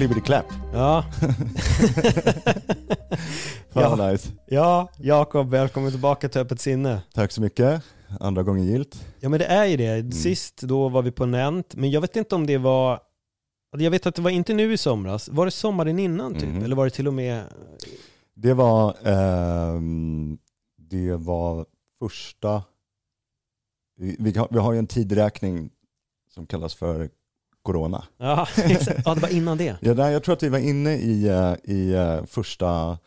klibbity clap. Ja. Fan Ja. nice. ja, Jakob, välkommen tillbaka till Öppet sinne. Tack så mycket. Andra gången gilt. Ja men det är ju det. Sist då var vi på Nent, men jag vet inte om det var jag vet att det var inte nu i somras. Var det sommaren innan typ? Mhm. Eller var det till och med Det var, ehm, det var första, vi, vi, har, vi har ju en tidräkning som kallas för corona. Ja, exakt. ja det var innan det. Ja, där, jag tror att vi var inne i, eh, i eh, första,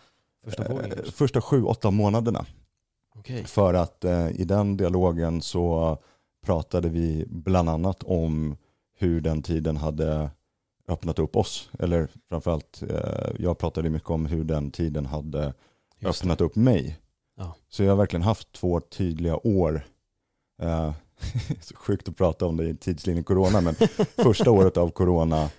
Första vågen eh, första sju, åtta månaderna. Okej. För att eh, i den dialogen så pratade vi bland annat om hur den tiden hade öppnat upp oss. Eller framförallt, eh, jag pratade mycket om hur den tiden hade Just det. öppnat upp mig. Ja. Så jag har verkligen haft två tydliga år. Eh, så sjukt att prata om det i tidslinjen corona, men första året av corona,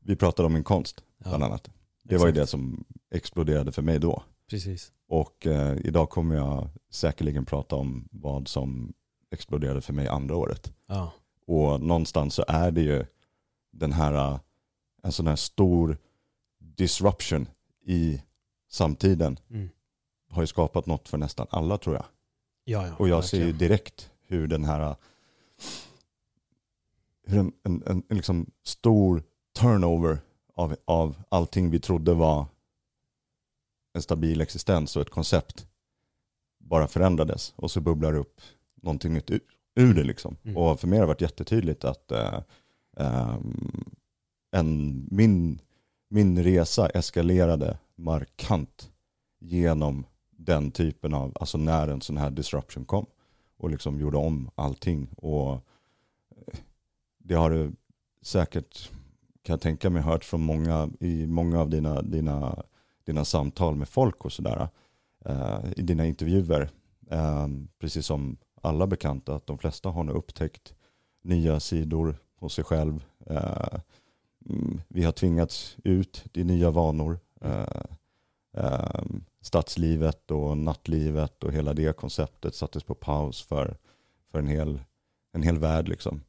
vi pratade om min konst bland Ja, annat. Det var ju exakt. det som exploderade för mig då. Precis. Och eh, idag kommer jag säkerligen prata om vad som exploderade för mig andra året. Ja. Och någonstans så är det ju den här, eh, en sån här stor disruption i samtiden Mm. har ju skapat något för nästan alla tror jag. Ja, ja. Och jag ser ju verkligen. direkt hur den här, hur en, en, en, en liksom stor turnover av, av allting vi trodde var en stabil existens och ett koncept bara förändrades och så bubblar upp någonting nytt ur, ur det liksom. Mm. Och för mig har det varit jättetydligt att eh, ehm, en, min, min resa eskalerade markant genom den typen av, alltså när en sån här disruption kom och liksom gjorde om allting. Och eh, det har du säkert, kan jag tänka mig, hört från många, i många av dina, dina, dina samtal med folk och sådär, eh, i dina intervjuer. Eh, precis som alla bekanta, att de flesta har nu upptäckt nya sidor hos sig själv. Eh, mm, vi har tvingats ut i nya vanor. Eh, eh, stadslivet och nattlivet och hela det konceptet sattes på paus för, för en, hel, en hel värld. Liksom.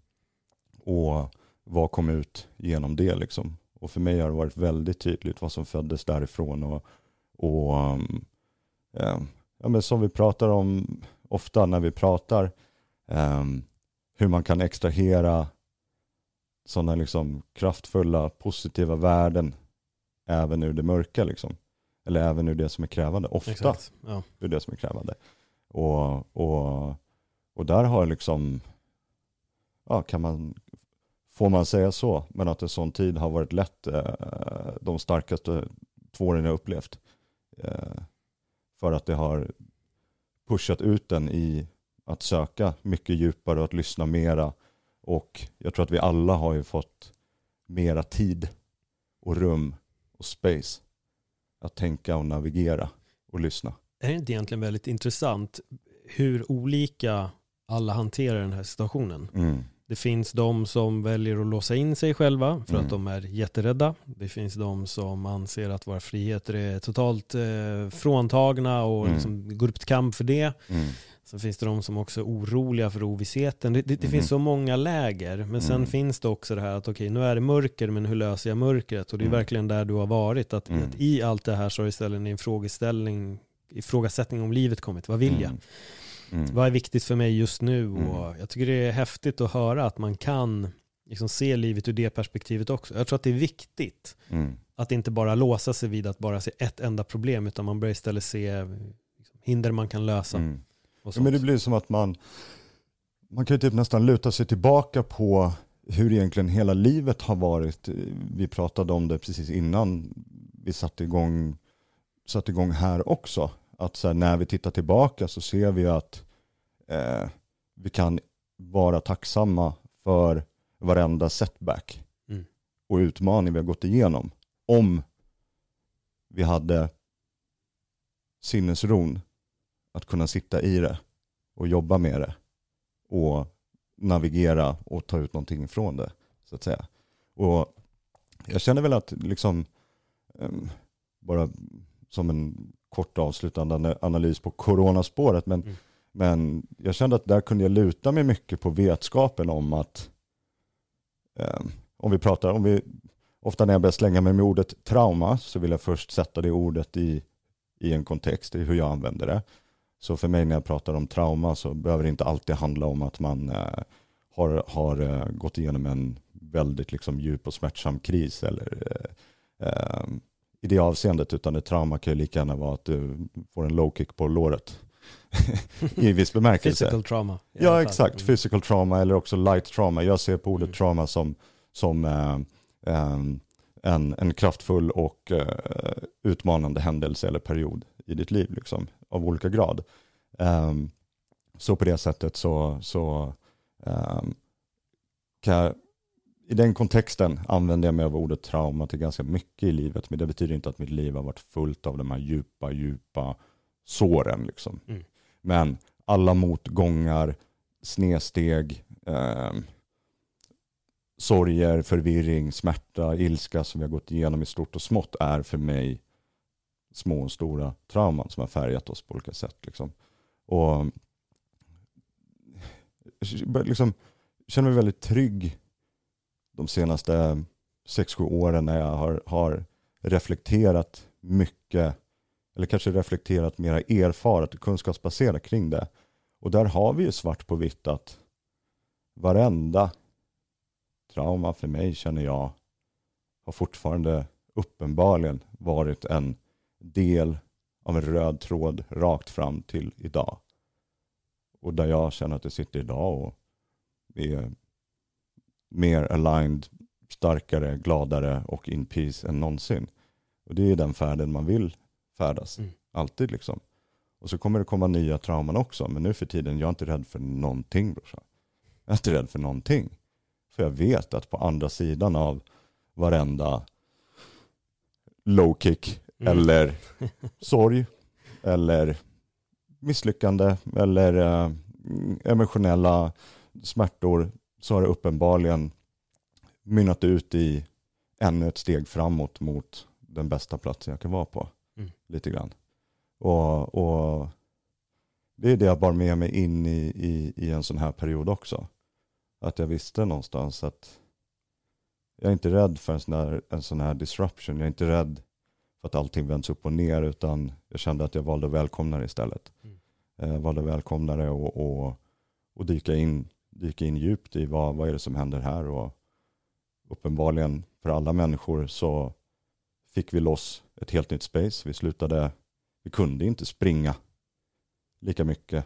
Och vad kom ut genom det? Liksom? Och för mig har det varit väldigt tydligt vad som föddes därifrån. Och, och um, um, ja, men som vi pratar om ofta när vi pratar, um, hur man kan extrahera sådana liksom kraftfulla, positiva värden även ur det mörka. Liksom. Eller även ur det som är krävande. Ofta Exakt. Ja. ur det som är krävande. Och, och, och där har liksom, ja, kan man, får man säga så, men att en sån tid har varit lätt eh, de starkaste två åren jag upplevt. Eh, för att det har pushat ut den i att söka mycket djupare och att lyssna mera. Och jag tror att vi alla har ju fått mera tid och rum och space att tänka och navigera och lyssna. Är det inte egentligen väldigt intressant hur olika alla hanterar den här situationen? Mm. Det finns de som väljer att låsa in sig själva för Mm. att de är jätterädda. Det finns de som anser att våra friheter är totalt eh, fråntagna och Mm. liksom går upp till kamp för det. Mm. Sen finns det de som också är oroliga för ovissheten. Det, det, det Mhm. finns så många läger. Men sen Mm. finns det också det här att okej, nu är det mörker, men hur löser jag mörkret? Och det är Mm. verkligen där du har varit. Att, Mm. att i allt det här så har istället en frågeställning, ifrågasättning om livet kommit. Vad vill jag? Mm. Mm. Vad är viktigt för mig just nu? Mm. Och jag tycker det är häftigt att höra att man kan liksom se livet ur det perspektivet också. Jag tror att det är viktigt Mm. att inte bara låsa sig vid att bara se ett enda problem, utan man börjar istället se liksom, hinder man kan lösa. Ja, men det blir som att man, man kan ju typ nästan luta sig tillbaka på hur egentligen hela livet har varit. Vi pratade om det precis innan vi satte igång, satte igång här också. Att så här, när vi tittar tillbaka så ser vi att eh, vi kan vara tacksamma för varenda setback Mm. och utmaning vi har gått igenom. Om vi hade sinnesron att kunna sitta i det och jobba med det och navigera och ta ut någonting ifrån det så att säga. Och jag känner väl att liksom em, bara som en kort avslutande ana- analys på coronaspåret men, Mm. men jag kände att där kunde jag luta mig mycket på vetskapen om att em, om vi pratar, om vi, ofta när jag börjar slänga mig med ordet trauma så vill jag först sätta det ordet i, i en kontext, i hur jag använder det. Så för mig när jag pratar om trauma så behöver det inte alltid handla om att man eh, har, har eh, gått igenom en väldigt liksom, djup och smärtsam kris eller eh, eh i det avseendet, utan ett trauma kan ju lika gärna vara att du får en low kick på låret. I viss bemärkelse. Physical trauma. Ja, exakt. Mm. Physical trauma eller också light trauma. Jag ser på ordet mm. trauma som, som eh, eh, en, en kraftfull och eh, utmanande händelse eller period i ditt liv, liksom, av olika grad. Um, så på det sättet så, så um, kan jag, i den kontexten använder jag mig av ordet trauma till ganska mycket i livet, men det betyder inte att mitt liv har varit fullt av de här djupa, djupa såren. Liksom. Mm. Men alla motgångar, snedsteg, eh, sorger, förvirring, smärta, ilska som vi har gått igenom i stort och smått är för mig små och stora trauman som har färgat oss på olika sätt. Liksom. Och liksom, känner mig väldigt trygg de senaste sex sju åren när jag har, har reflekterat mycket, eller kanske reflekterat mera erfaret och kunskapsbaserat kring det. Och där har vi ju svart på vitt att varenda trauma för mig känner jag har fortfarande uppenbarligen varit en del av en röd tråd rakt fram till idag. Och där jag känner att jag sitter idag och är mer aligned, starkare, gladare och in peace än någonsin. Och det är den färden man vill färdas. Mm. Alltid liksom. Och så kommer det komma nya trauman också. Men nu för tiden, jag är inte rädd för någonting brorsan. Jag är inte rädd för någonting. För jag vet att på andra sidan av varenda low kick mm. eller sorg eller misslyckande eller äh, emotionella smärtor så har det uppenbarligen mynnat ut i ännu ett steg framåt mot den bästa platsen jag kan vara på. Mm. Lite grann. Och, och, det är det jag bar med mig in i, i, i en sån här period också. Att jag visste någonstans att jag är inte rädd för en sån, här, en sån här disruption. Jag är inte rädd för att allting vänds upp och ner utan jag kände att jag valde att välkomna det istället. Mm. Jag eh, valde att välkomna det och, och, och dyka, in, dyka in djupt i vad, vad är det som händer här. Och uppenbarligen för alla människor så fick vi loss ett helt nytt space. Vi slutade, vi kunde inte springa lika mycket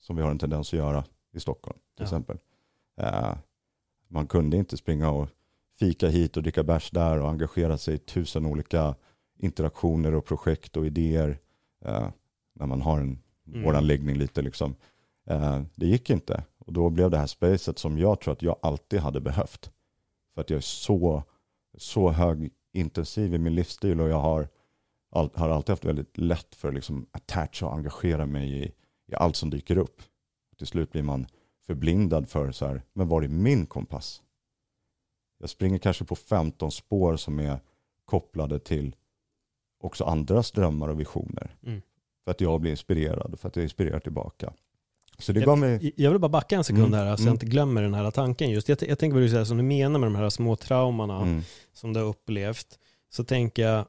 som vi har en tendens att göra i Stockholm till ja. exempel. Uh, man kunde inte springa och fika hit och dricka bärs där och engagera sig i tusen olika interaktioner och projekt och idéer uh, när man har en mm. vår anläggning lite liksom. Uh, det gick inte och då blev det här spacet som jag tror att jag alltid hade behövt. För att jag är så, så hög intensiv i min livsstil och jag har, all, har alltid haft väldigt lätt för att liksom attach och engagera mig i, i allt som dyker upp. Till slut blir man förblindad för så här, men var är min kompass? Jag springer kanske på 15 spår som är kopplade till också andras drömmar och visioner. Mm. För att jag blir inspirerad, för att jag inspirerar tillbaka. Så det gav mig... Jag vill bara backa en sekund mm. här, så alltså jag mm. inte glömmer den här tanken. Just jag, jag tänker du säger, som du menar med de här små traumorna mm. som du har upplevt. Så tänker jag,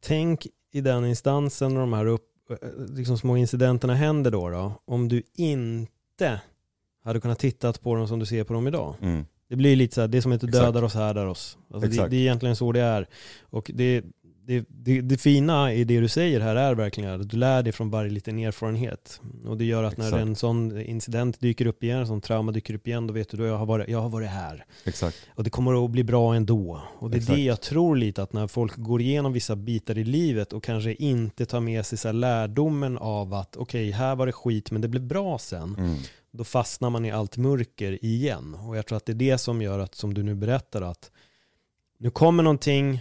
tänk i den instansen när de här upp, eh, liksom små incidenterna händer då, då, om du inte hade kunnat titta på dem som du ser på dem idag. Mm. Det blir lite så här, det som heter dödar oss härdar oss. Alltså det, det, är egentligen så det är. Och det, det, det, det, fina i det du säger här är verkligen att du lär dig från varje liten erfarenhet. Och det gör att Exakt. när en sån incident dyker upp igen, en sån trauma dyker upp igen, då vet du att jag har varit, jag har varit här. Exakt. Och det kommer att bli bra ändå. Och det är Exakt. det jag tror lite att när folk går igenom vissa bitar i livet och kanske inte tar med sig så lärdomen av att okej, okay, här var det skit men det blev bra sen. Mm. Då fastnar man i allt mörker igen. Och jag tror att det är det som gör att, som du nu berättar, att nu kommer någonting,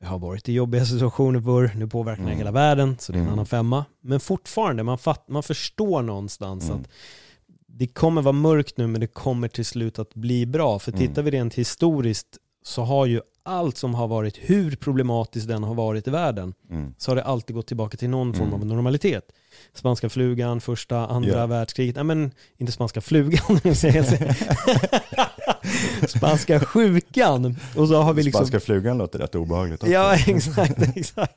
jag har varit i jobbiga situationer förr, nu påverkar mm. hela världen, så det är en mm. annan femma. Men fortfarande, man, fatt, man förstår någonstans mm. att det kommer vara mörkt nu, men det kommer till slut att bli bra. För mm. tittar vi rent historiskt så har ju allt som har varit, hur problematiskt den har varit i världen, mm. så har det alltid gått tillbaka till någon form av mm. normalitet. Spanska flugan, första, andra yeah. världskriget, nej men inte spanska flugan, Spanska sjukan. Och så har vi liksom... Spanska flugan låter rätt obehagligt också. Ja, exakt, exakt.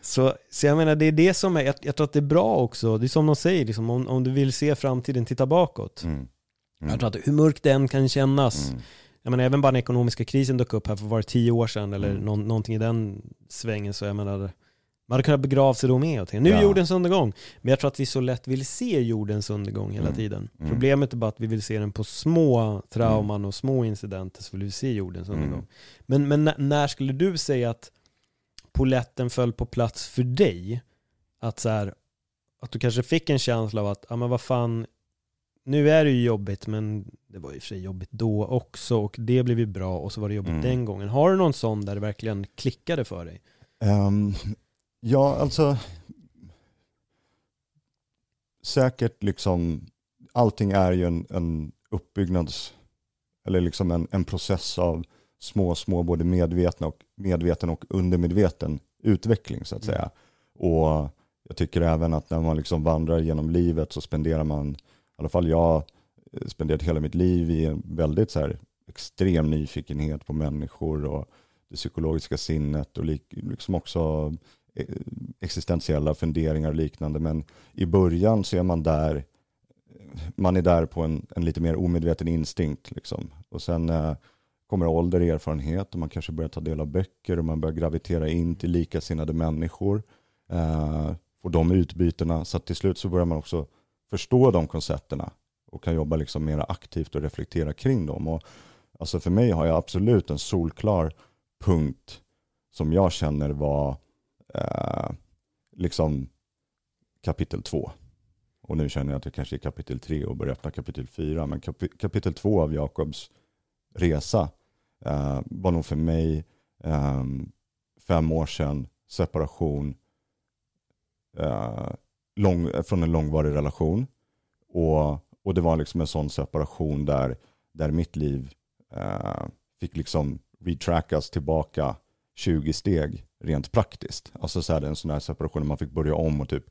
Så, så jag menar, det är det som är, jag, jag tror att det är bra också, det är som de säger, liksom, om, om du vill se framtiden, titta bakåt. Mm. Mm. Jag tror att hur mörkt den kan kännas, mm. Jag menar även bara den ekonomiska krisen dök upp här för var det tio år sedan eller mm. någon, någonting i den svängen, så jag menar, man hade kunnat begrava sig då med och nu är jordens undergång. Men jag tror att vi så lätt vill se jordens undergång hela mm. tiden. Mm. Problemet är bara att vi vill se den på små trauman mm. och små incidenter så vill vi se jordens mm. undergång. Men, men när skulle du säga att poletten föll på plats för dig? Att så här, att du kanske fick en känsla av att, ja men vad fan, nu är det ju jobbigt men det var ju för sig jobbigt då också och det blev ju bra och så var det jobbigt mm. den gången. Har du någon sån där det verkligen klickade för dig? Um, ja, alltså säkert liksom, allting är ju en, en uppbyggnads, eller liksom en, en process av små, små både medvetna och, medveten och undermedveten utveckling så att säga. Mm. Och jag tycker även att när man liksom vandrar genom livet så spenderar man, alla fall jag, eh, spenderat hela mitt liv i en väldigt så här extrem nyfikenhet på människor och det psykologiska sinnet och liksom också eh, existentiella funderingar och liknande. Men i början så är man där, man är där på en, en lite mer omedveten instinkt. Liksom. Och sen eh, kommer ålder, erfarenhet och man kanske börjar ta del av böcker och man börjar gravitera in till likasinnade människor. Eh, får de utbytena. Så att till slut så börjar man också förstå de koncepterna och kan jobba liksom mer aktivt och reflektera kring dem. Och alltså för mig har jag absolut en solklar punkt som jag känner var eh, liksom kapitel två. Och nu känner jag att jag kanske är kapitel tre och börjar öppna kapitel fyra. Men kapitel två av Jakobs resa eh, var nog för mig eh, fem år sedan, separation eh, lång, från en långvarig relation. Och, och det var liksom en sån separation där, där mitt liv eh, fick liksom retrackas tillbaka 20 steg rent praktiskt. Alltså så här, en sån här separation där man fick börja om och typ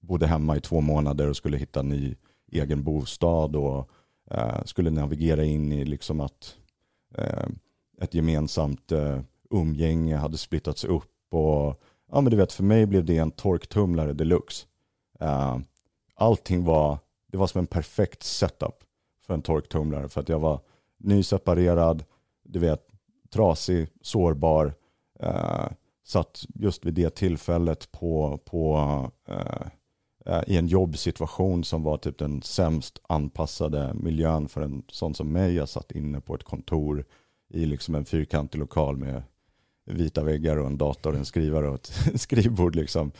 bodde hemma i två månader och skulle hitta ny egen bostad och eh, skulle navigera in i liksom att eh, ett gemensamt eh, umgänge hade splittats upp och ja men du vet för mig blev det en torktumlare deluxe. Uh, allting var, det var som en perfekt setup för en torktumlare för att jag var nyseparerad, du vet trasig, sårbar, uh, satt just vid det tillfället på, på uh, i en jobbsituation som var typ den sämst anpassade miljön för en sån som mig. Jag satt inne på ett kontor i liksom en fyrkantig lokal med vita väggar och en dator, en skrivare och ett skrivbord. Liksom.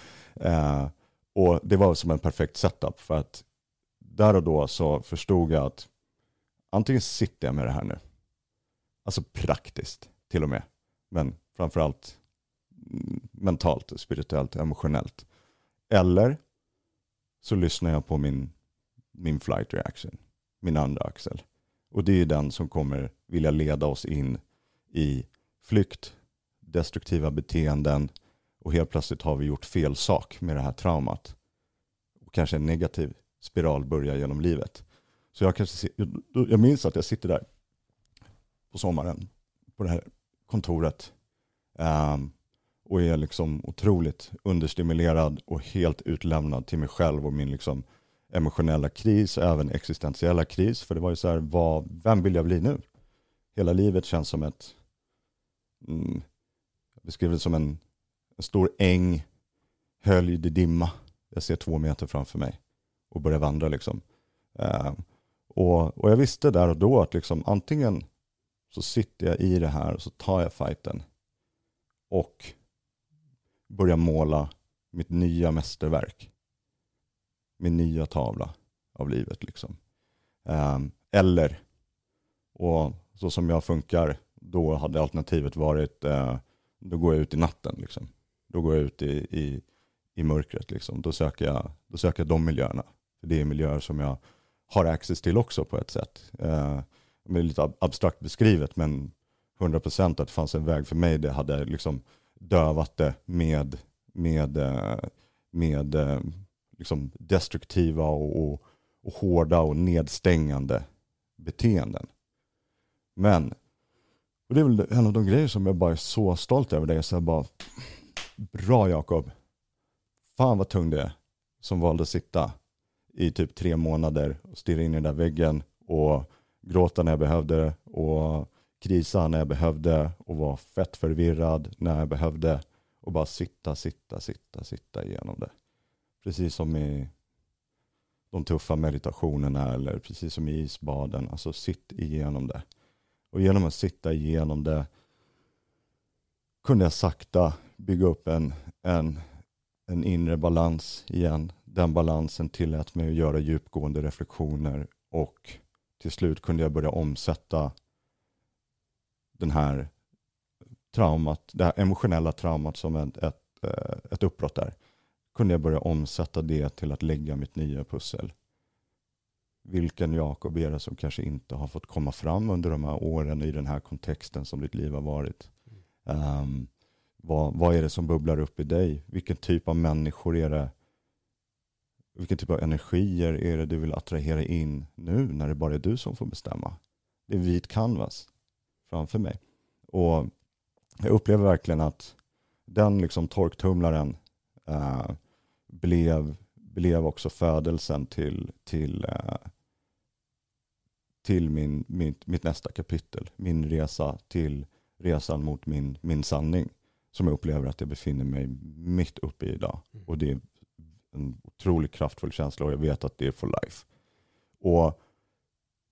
Och det var som en perfekt setup för att där och då så förstod jag att antingen sitter jag med det här nu, alltså praktiskt till och med, men framförallt mentalt, spirituellt, emotionellt. Eller så lyssnar jag på min, min flight reaction, min andra axel. Och det är den som kommer vilja leda oss in i flykt, destruktiva beteenden och helt plötsligt har vi gjort fel sak med det här traumat. Och kanske en negativ spiral börjar genom livet. Så jag, kanske, jag minns att jag sitter där på sommaren på det här kontoret um, och är liksom otroligt understimulerad och helt utlämnad till mig själv och min liksom emotionella kris och även existentiella kris. För det var ju så här, vad, vem vill jag bli nu? Hela livet känns som ett, mm, jag beskriver det som en, en stor äng, höljd i dimma. Jag ser två meter framför mig och börjar vandra liksom. Eh, och, och jag visste där och då att liksom antingen så sitter jag i det här och så tar jag fighten och börjar måla mitt nya mästerverk min nya tavla av livet. Liksom. Eh, eller, och så som jag funkar, då hade alternativet varit, eh, då går jag ut i natten. Liksom. Då går jag ut i, i, i mörkret. Liksom. Då, söker jag, då söker jag de miljöerna. det är miljöer som jag har access till också på ett sätt. Eh, det är lite abstrakt beskrivet, men 100% att det fanns en väg för mig, det hade liksom dövat det med, med, eh, med, eh, liksom destruktiva och, och, och, hårda och nedstängande beteenden. Men, och det är väl en av de grejer som jag bara är så stolt över. Det är så bara, bra Jakob. Fan vad tung det är som valde att sitta i typ tre månader och stirra in i den där väggen och gråta när jag behövde och krisa när jag behövde och vara fett förvirrad när jag behövde och bara sitta, sitta, sitta, sitta igenom det. Precis som i de tuffa meditationerna eller precis som i isbaden. Alltså sitt igenom det. Och genom att sitta igenom det kunde jag sakta bygga upp en, en, en inre balans igen. Den balansen tillät mig att göra djupgående reflektioner och till slut kunde jag börja omsätta den här traumat, det här emotionella traumat som ett, ett, eh, ett uppbrott är. Kunde jag börja omsätta det till att lägga mitt nya pussel. Vilken Jakob är det som kanske inte har fått komma fram under de här åren i den här kontexten som ditt liv har varit. Um, vad, vad är det som bubblar upp i dig? Vilken typ av människor är det? Vilken typ av energier är det du vill attrahera in nu när det bara är du som får bestämma? Det är vit canvas framför mig. Och jag upplever verkligen att den liksom torktumlaren uh, blev, blev också födelsen till, till, uh, till min, mitt, mitt nästa kapitel. Min resa till resan mot min, min sanning som jag upplever att jag befinner mig mitt uppe i idag. Mm. Och det är en otroligt kraftfull känsla och jag vet att det är for life. Och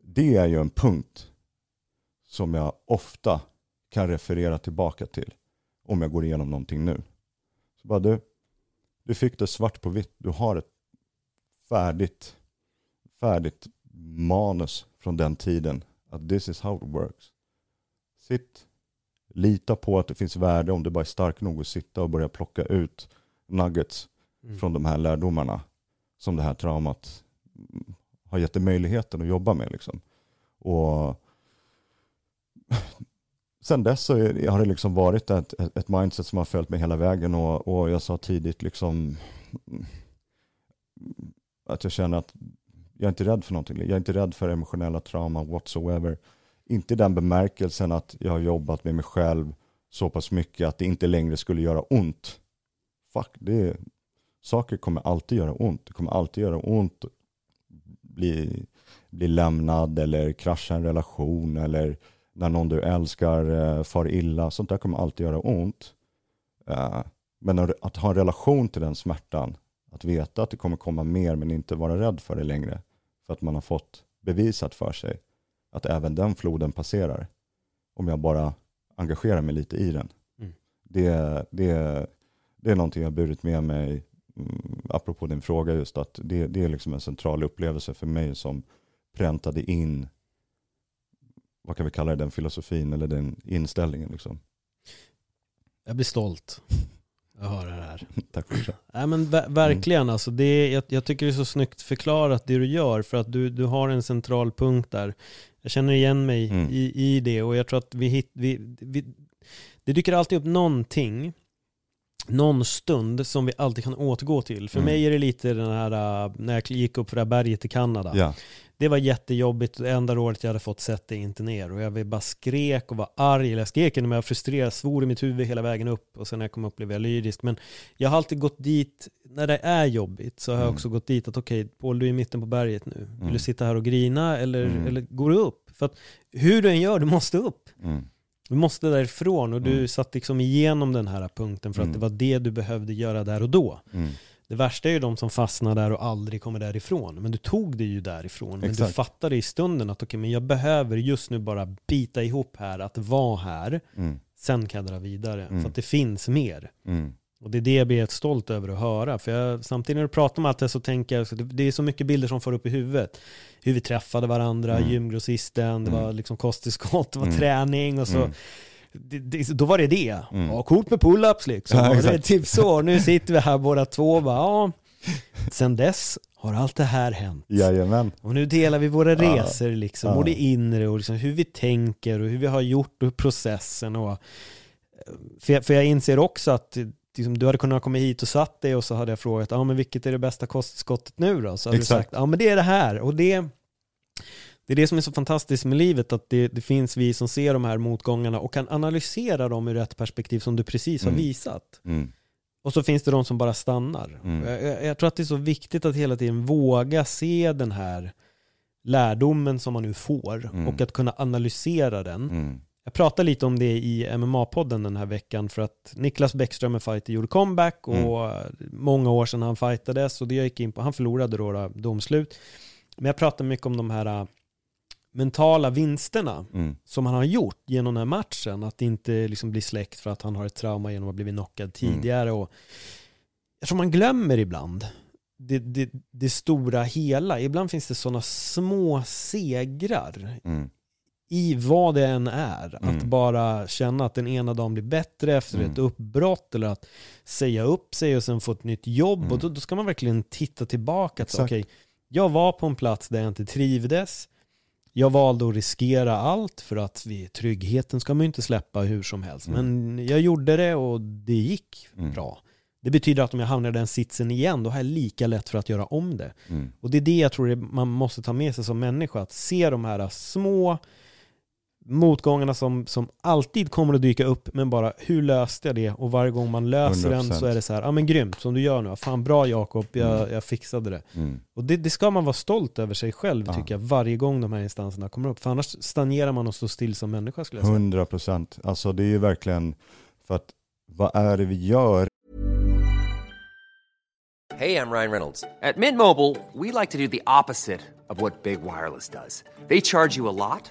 det är ju en punkt som jag ofta kan referera tillbaka till om jag går igenom någonting nu. Så bara du, du fick det svart på vitt. Du har ett färdigt, färdigt manus från den tiden. Att this is how it works. Sitt, lita på att det finns värde om du bara är stark nog att sitta och börja plocka ut nuggets mm. från de här lärdomarna som det här traumat har gett dig möjligheten att jobba med. Liksom. Och sen dess så har det liksom varit ett, ett mindset som har följt mig hela vägen och, och jag sa tidigt liksom att jag känner att jag är inte rädd för någonting. Jag är inte rädd för emotionella trauma whatsoever. Inte i den bemärkelsen att jag har jobbat med mig själv så pass mycket att det inte längre skulle göra ont. Fuck, det, saker kommer alltid göra ont. Det kommer alltid göra ont bli, bli lämnad eller krascha en relation eller när någon du älskar eh, far illa. Sånt där kommer alltid göra ont. Eh, men att ha en relation till den smärtan, att veta att det kommer komma mer men inte vara rädd för det längre. För att man har fått bevisat för sig att även den floden passerar. Om jag bara engagerar mig lite i den. Mm. Det, det, det är någonting jag har burit med mig, mm, apropå din fråga just, att det, det är liksom en central upplevelse för mig som präntade in vad kan vi kalla det, den filosofin eller den inställningen. Liksom. Jag blir stolt att höra det här. Tack för det. Nej, men verkligen, mm. alltså, det jag, jag, tycker det är så snyggt förklarat det du gör, för att du, du har en central punkt där. Jag känner igen mig mm. i, i det och jag tror att vi, hit, vi, vi det dyker alltid upp någonting någon stund som vi alltid kan återgå till. För mm. mig är det lite den här, äh, när jag gick upp för det här berget i Kanada. Ja. Det var jättejobbigt, det enda året jag hade fått sätta inte ner. Och jag bara skrek och var arg, eller jag skrek när jag var frustrerad, svor i mitt huvud hela vägen upp. Och sen när jag kom upp blev jag lyrisk. Men jag har alltid gått dit, när det är jobbigt, så har mm. jag också gått dit att okej, okay, Paul du är i mitten på berget nu. Vill mm. du sitta här och grina eller, mm. eller går du upp? För att hur du än gör, du måste upp. Mm. Du måste därifrån och du mm. satt liksom igenom den här punkten för att mm. det var det du behövde göra där och då. Mm. Det värsta är ju de som fastnar där och aldrig kommer därifrån. Men du tog det ju därifrån. Men Exakt. du fattade i stunden att okej, okay, men jag behöver just nu bara bita ihop här, att vara här. Mm. Sen kan jag dra vidare. För mm. att det finns mer. Mm. Och det är det jag blir stolt över att höra. För jag, samtidigt när du pratar om allt det så tänker jag, det är så mycket bilder som får upp i huvudet. Hur vi träffade varandra, mm. gymgrossisten, det var mm. liksom kosttillskott, det var mm. träning och så. Det, det, då var det det. Mm. Ja, coolt med pull-ups liksom. Ja, det är typ så. Nu sitter vi här båda två och bara, ja. Sen dess har allt det här hänt. Jajamän. Och nu delar vi våra resor liksom, ja. det inre och liksom hur vi tänker och hur vi har gjort och processen. Och, för, jag, för jag inser också att liksom, du hade kunnat komma hit och satt dig och så hade jag frågat, ja men vilket är det bästa kostskottet nu då? Så hade Exakt. du sagt, ja men det är det här. Och det, det är det som är så fantastiskt med livet, att det, det, finns vi som ser de här motgångarna och kan analysera dem ur ett perspektiv som du precis har mm. visat. Mm. Och så finns det de som bara stannar. Mm. Jag, jag, tror att det är så viktigt att hela tiden våga se den här lärdomen som man nu får mm. och att kunna analysera den. Mm. Jag pratade lite om det i MMA-podden den här veckan för att Niklas Bäckström, en fighter, gjorde comeback och mm. många år sedan han fightades och det jag gick in på, han förlorade då, då domslut. Men jag pratade mycket om de här mentala vinsterna mm. som han har gjort genom den här matchen. Att inte liksom bli släckt för att han har ett trauma genom att ha blivit knockad mm. tidigare. Mm. Och jag tror man glömmer ibland det, det, det, stora hela. Ibland finns det sådana små segrar mm. i vad det än är. Mm. Att bara känna att den ena dagen blir bättre efter mm. ett uppbrott eller att säga upp sig och sen få ett nytt jobb. Och då, då ska man verkligen titta tillbaka. Okej, okay, jag var på en plats där jag inte trivdes. Jag valde att riskera allt för att vi, tryggheten ska man ju inte släppa hur som helst. Men jag gjorde det och det gick bra. Det betyder att om jag hamnar i den sitsen igen, då har jag lika lätt för att göra om det. Mm. Och det är det jag tror man måste ta med sig som människa, att se de här små motgångarna som, som alltid kommer att dyka upp, men bara hur löste jag det? Och varje gång man löser 100%. den så är det så här, ja men grymt, som du gör nu, fan bra Jakob, jag, mm. jag fixade det. Mm. Och det, det, ska man vara stolt över sig själv ja. tycker jag, varje gång de här instanserna kommer upp. För annars stagnerar man och står still som människa skulle jag säga. 100%, alltså det är ju verkligen, för att vad är det vi gör Hej, jag Ryan Reynolds. At Mint Mobile, we like to do the opposite of what Big Wireless does. They charge you a lot,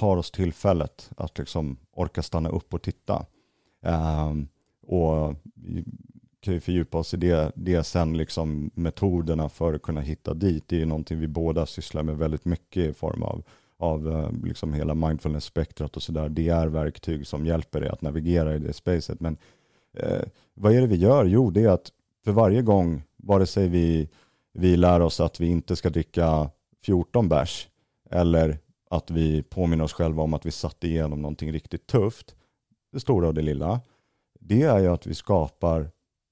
tar oss tillfället att liksom orka stanna upp och titta. Um, och kan ju fördjupa oss i det, det sen, liksom metoderna för att kunna hitta dit. Det är ju någonting vi båda sysslar med väldigt mycket i form av, av eh, liksom hela mindfulness-spektrat och sådär. Det är verktyg som hjälper dig att navigera i det spacet. Men eh, vad är det vi gör? Jo, det är att för varje gång, vare sig vi, vi lär oss att vi inte ska dricka 14 bärs eller att vi påminner oss själva om att vi satt igenom någonting riktigt tufft, det stora och det lilla, det är ju att vi skapar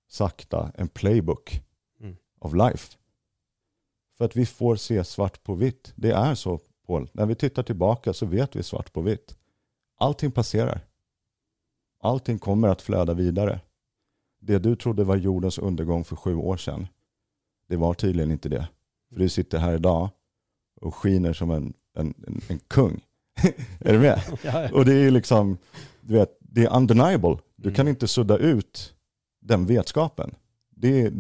sakta en playbook mm. of life. För att vi får se svart på vitt. Det är så, Paul. När vi tittar tillbaka så vet vi svart på vitt. Allting passerar. Allting kommer att flöda vidare. Det du trodde var jordens undergång för sju år sedan, det var tydligen inte det. För du sitter här idag och skiner som en, en, en, en kung. är du med? Och det är liksom, du vet, det är undeniable. Du mm. kan inte sudda ut den vetskapen. Det är,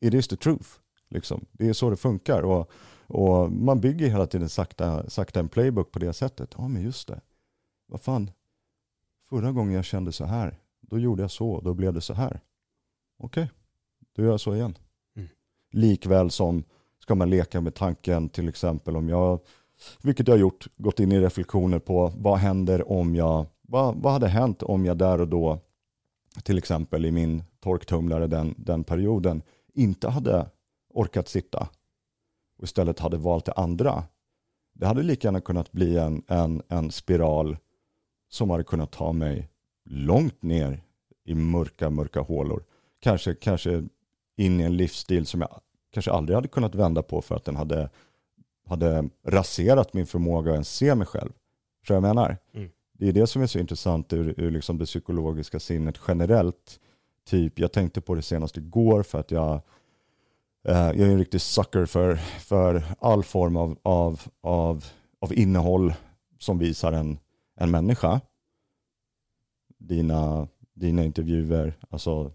it is the truth. Liksom. Det är så det funkar. Och, och man bygger hela tiden sakta, sakta en playbook på det sättet. Ja, men just det. Vad fan, förra gången jag kände så här, då gjorde jag så, då blev det så här. Okej, okay. då gör jag så igen. Mm. Likväl som ska man leka med tanken till exempel om jag, vilket jag har gjort, gått in i reflektioner på vad händer om jag, vad, vad hade hänt om jag där och då, till exempel i min torktumlare den, den perioden, inte hade orkat sitta och istället hade valt det andra. Det hade lika gärna kunnat bli en, en, en spiral som hade kunnat ta mig långt ner i mörka, mörka hålor. Kanske, kanske in i en livsstil som jag kanske aldrig hade kunnat vända på för att den hade, hade raserat min förmåga att ens se mig själv. Tror jag menar? Mm. Det är det som är så intressant ur, ur liksom det psykologiska sinnet generellt. Typ, jag tänkte på det senast igår för att jag, eh, jag är en riktig sucker för, för all form av, av, av, av innehåll som visar en, en människa. Dina, dina intervjuer, alltså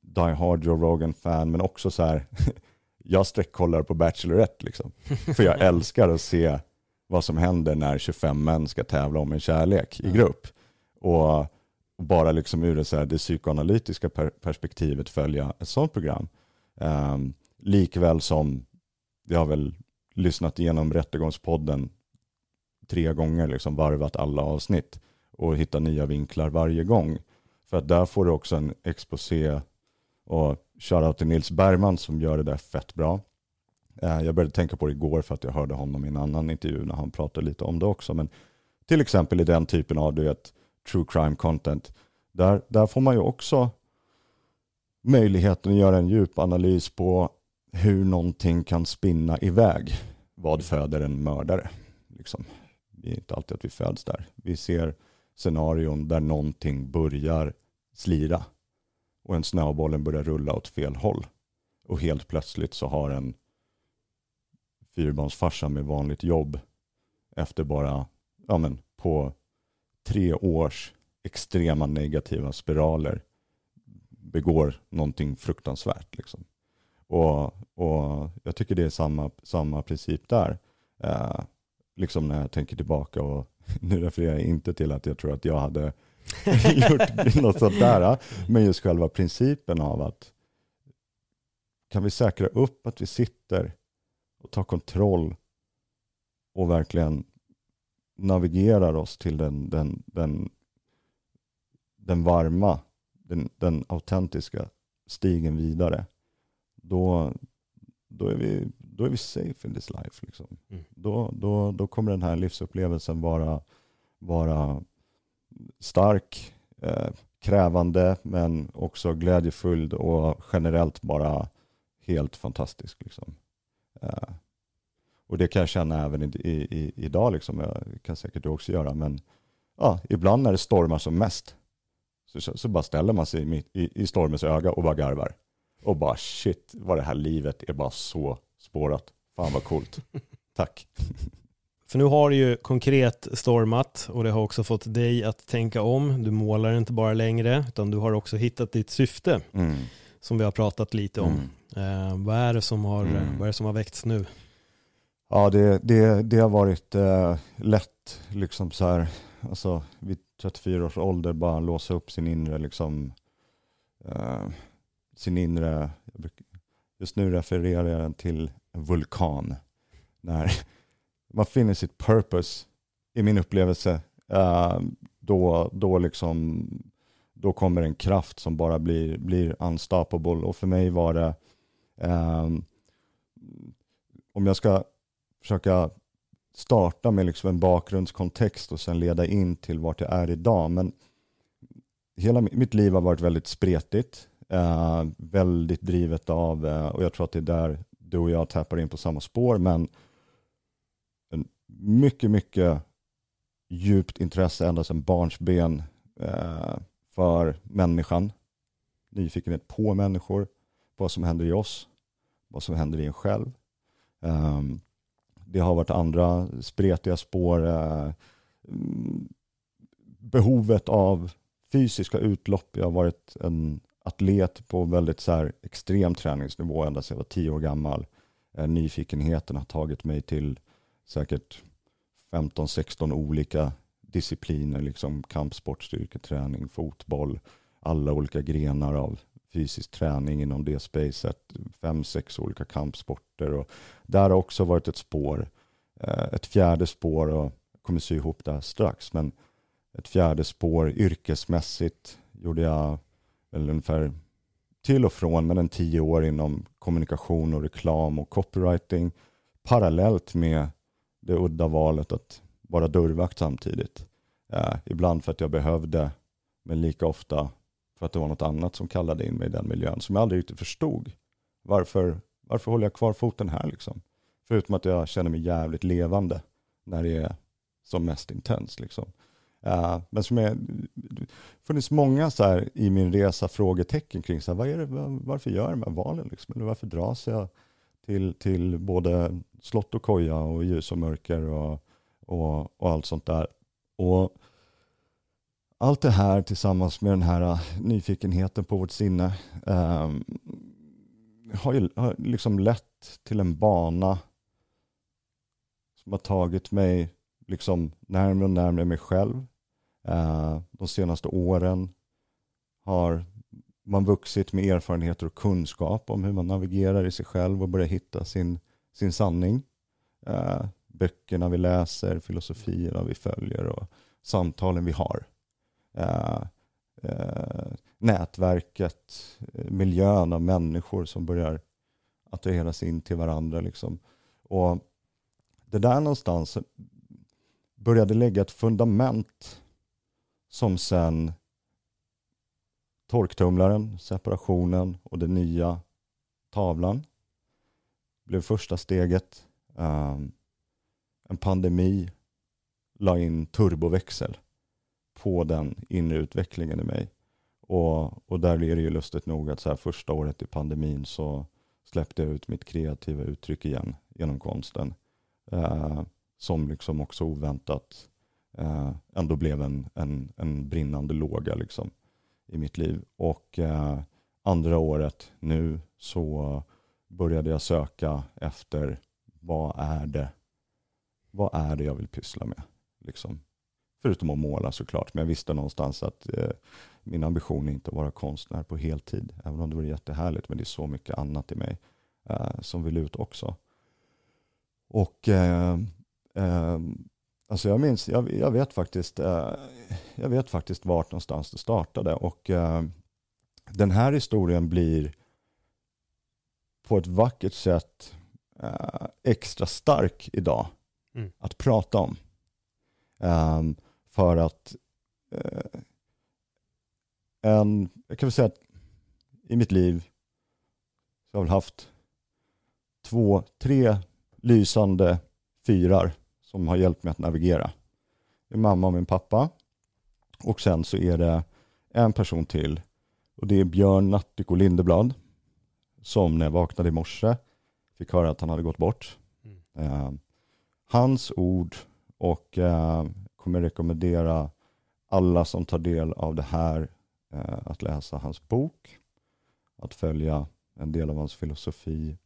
Die Hard Joe Rogan-fan, men också så här, jag sträckkollar på Bachelorette liksom. För jag älskar att se vad som händer när 25 män ska tävla om en kärlek i grupp. Och bara liksom ur det, så här, det psykoanalytiska per perspektivet följa ett sådant program. Um, likväl som jag har väl lyssnat igenom Rättegångspodden tre gånger, liksom varvat alla avsnitt och hitta nya vinklar varje gång. För att där får du också en exposé och shoutout till Nils Bergman som gör det där fett bra. Eh, jag började tänka på det igår för att jag hörde honom i en annan intervju när han pratade lite om det också. Men till exempel i den typen av du vet, true crime content, där, där får man ju också möjligheten att göra en djup analys på hur någonting kan spinna iväg. Vad föder en mördare? Liksom. Det är inte alltid att vi föds där. Vi ser scenarion där någonting börjar slira och en snöbollen börjar rulla åt fel håll. Och helt plötsligt så har en fyrbarnsfarsa med vanligt jobb efter bara, ja men på tre års extrema negativa spiraler begår någonting fruktansvärt. Liksom. Och, och jag tycker det är samma, samma princip där. Eh, liksom när jag tänker tillbaka och nu refererar jag inte till att jag tror att jag hade gjort något sånt där. Men just själva principen av att kan vi säkra upp att vi sitter och tar kontroll och verkligen navigerar oss till den, den, den, den varma, den, den autentiska stigen vidare. Då, då, är vi, då är vi safe in this life. Liksom. Mm. Då, då, då kommer den här livsupplevelsen vara, vara stark, eh, krävande men också glädjefull och generellt bara helt fantastisk. Liksom. Eh, och det kan jag känna även i, i, idag, liksom. jag kan säkert du också göra, men ja, ibland när det stormar som mest så, så bara ställer man sig i, i, i stormens öga och bara garvar. Och bara shit, vad det här livet är bara så spårat. Fan vad coolt. Tack. För nu har du ju konkret stormat och det har också fått dig att tänka om. Du målar inte bara längre utan du har också hittat ditt syfte mm. som vi har pratat lite om. Mm. Eh, vad, är det som har, mm. vad är det som har väckts nu? Ja, det, det, det har varit eh, lätt liksom så här, alltså vid 34 års ålder bara låsa upp sin inre liksom, eh, sin inre, just nu refererar jag till en vulkan. När man finner sitt purpose i min upplevelse, uh, då, då, liksom, då kommer en kraft som bara blir, blir unstoppable. Och för mig var det, um, om jag ska försöka starta med liksom en bakgrundskontext och sen leda in till vart jag är idag. Men hela mitt liv har varit väldigt spretigt, uh, väldigt drivet av, uh, och jag tror att det är där du och jag tappar in på samma spår, men mycket, mycket djupt intresse ända sedan barnsben eh, för människan. Nyfikenhet på människor, vad som händer i oss, vad som händer i en själv. Eh, det har varit andra spretiga spår. Eh, mm, behovet av fysiska utlopp. Jag har varit en atlet på väldigt så här extrem träningsnivå ända sedan jag var tio år gammal. Eh, nyfikenheten har tagit mig till säkert 15-16 olika discipliner, liksom kampsport, styrketräning, fotboll, alla olika grenar av fysisk träning inom det spacet, fem, sex olika kampsporter. Och där har också varit ett spår, eh, ett fjärde spår och jag kommer sy ihop det här strax, men ett fjärde spår yrkesmässigt gjorde jag väl ungefär till och från, men en tio år inom kommunikation och reklam och copywriting parallellt med det udda valet att vara dörrvakt samtidigt. Eh, ibland för att jag behövde, men lika ofta för att det var något annat som kallade in mig i den miljön som jag aldrig riktigt förstod. Varför, varför håller jag kvar foten här liksom? Förutom att jag känner mig jävligt levande när det är som mest intens. Liksom. Uh, men som är, det funnits många så här, i min resa frågetecken kring så här, vad är det, varför gör jag de här valen? Liksom? Eller varför dras jag till, till både slott och koja och ljus och mörker och, och, och allt sånt där. Och allt det här tillsammans med den här äh, nyfikenheten på vårt sinne eh, har ju har liksom lett till en bana som har tagit mig liksom närmare och närmare mig själv. Eh, de senaste åren har man vuxit med erfarenheter och kunskap om hur man navigerar i sig själv och börjar hitta sin, sin sanning. Eh, böckerna vi läser, filosofierna vi följer och samtalen vi har. Eh, eh, nätverket, eh, miljön av människor som börjar attraheras in till varandra. Liksom. Och det där någonstans började lägga ett fundament som sen torktumlaren, separationen och den nya tavlan blev första steget. Um, en pandemi la in turboväxel på den inre utvecklingen i mig. Och, och där är det ju lustigt nog att så här första året i pandemin så släppte jag ut mitt kreativa uttryck igen genom konsten. Uh, som liksom också oväntat eh, ändå blev en, en, en brinnande låga liksom i mitt liv. Och eh, andra året nu så började jag söka efter vad är det, vad är det jag vill pyssla med. Liksom. Förutom att måla såklart, men jag visste någonstans att eh, min ambition är inte att vara konstnär på heltid. Även om det vore jättehärligt, men det är så mycket annat i mig eh, som vill ut också. Och eh, eh alltså jag minns, jag, jag vet faktiskt, eh, jag vet faktiskt vart någonstans det startade. Och eh, den här historien blir på ett vackert sätt eh, extra stark idag mm. att prata om. Um, för att uh, en, jag kan väl säga att i mitt liv så har jag väl haft två, tre lysande fyrar som har hjälpt mig att navigera. Min mamma och min pappa. Och sen så är det en person till och det är Björn Nattiko Lindeblad som när jag vaknade i morse fick höra att han hade gått bort. Mm. Eh, hans ord och eh, kommer rekommendera alla som tar del av det här eh, att läsa hans bok, att följa en del av hans filosofi.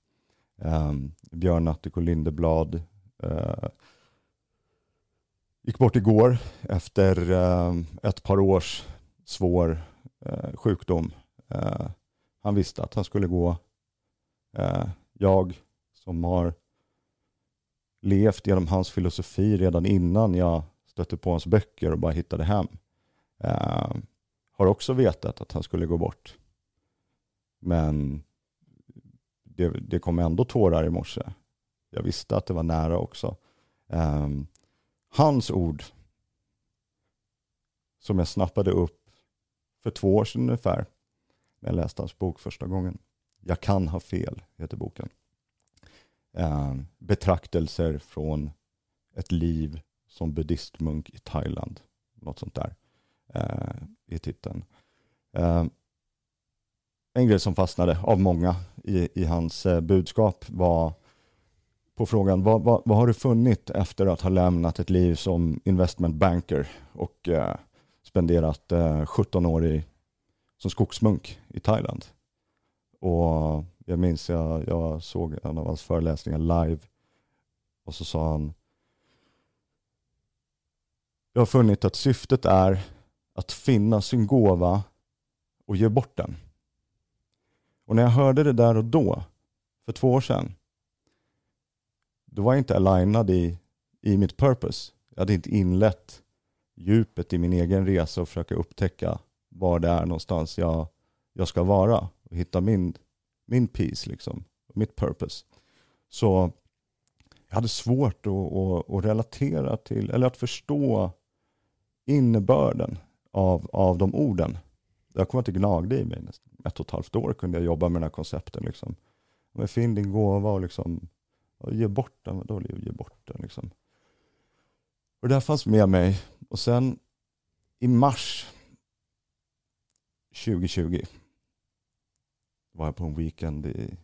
Eh, Björn Nattiko Lindeblad eh, gick bort igår efter eh, ett par års svår eh, sjukdom. Eh, han visste att han skulle gå. Eh, jag som har levt genom hans filosofi redan innan jag stötte på hans böcker och bara hittade hem. Eh, har också vetat att han skulle gå bort. Men det, det kom ändå tårar i morse. Jag visste att det var nära också. Eh, hans ord som jag snappade upp för två år sedan ungefär när jag läste hans bok första gången. Jag kan ha fel, heter boken. Eh, betraktelser från ett liv som buddhistmunk i Thailand. Något sånt där eh, i titeln. Eh, en grej som fastnade av många i, i hans eh, budskap var på frågan vad, vad, vad, har du funnit efter att ha lämnat ett liv som investment banker och eh, spenderat eh, 17 år i, som skogsmunk i Thailand? Och jag minns jag, jag såg en av hans föreläsningar live och så sa han Jag har funnit att syftet är att finna sin gåva och ge bort den. Och när jag hörde det där och då, för två år sedan, då var jag inte alignad i, i mitt purpose. Jag hade inte inlett djupet i min egen resa och försöka upptäcka var det är någonstans jag, jag ska vara och hitta min min peace, liksom, mitt purpose. Så jag hade svårt att, att, att, relatera till, eller att förstå innebörden av, av de orden. Jag kommer att gnagde i mig. Ett och ett halvt år kunde jag jobba med den här koncepten. Liksom. Men finn din gåva och, liksom, och ge bort den. Då ge bort den liksom. Och det här fanns med mig. Och sen i mars 2020 var jag på en weekend i,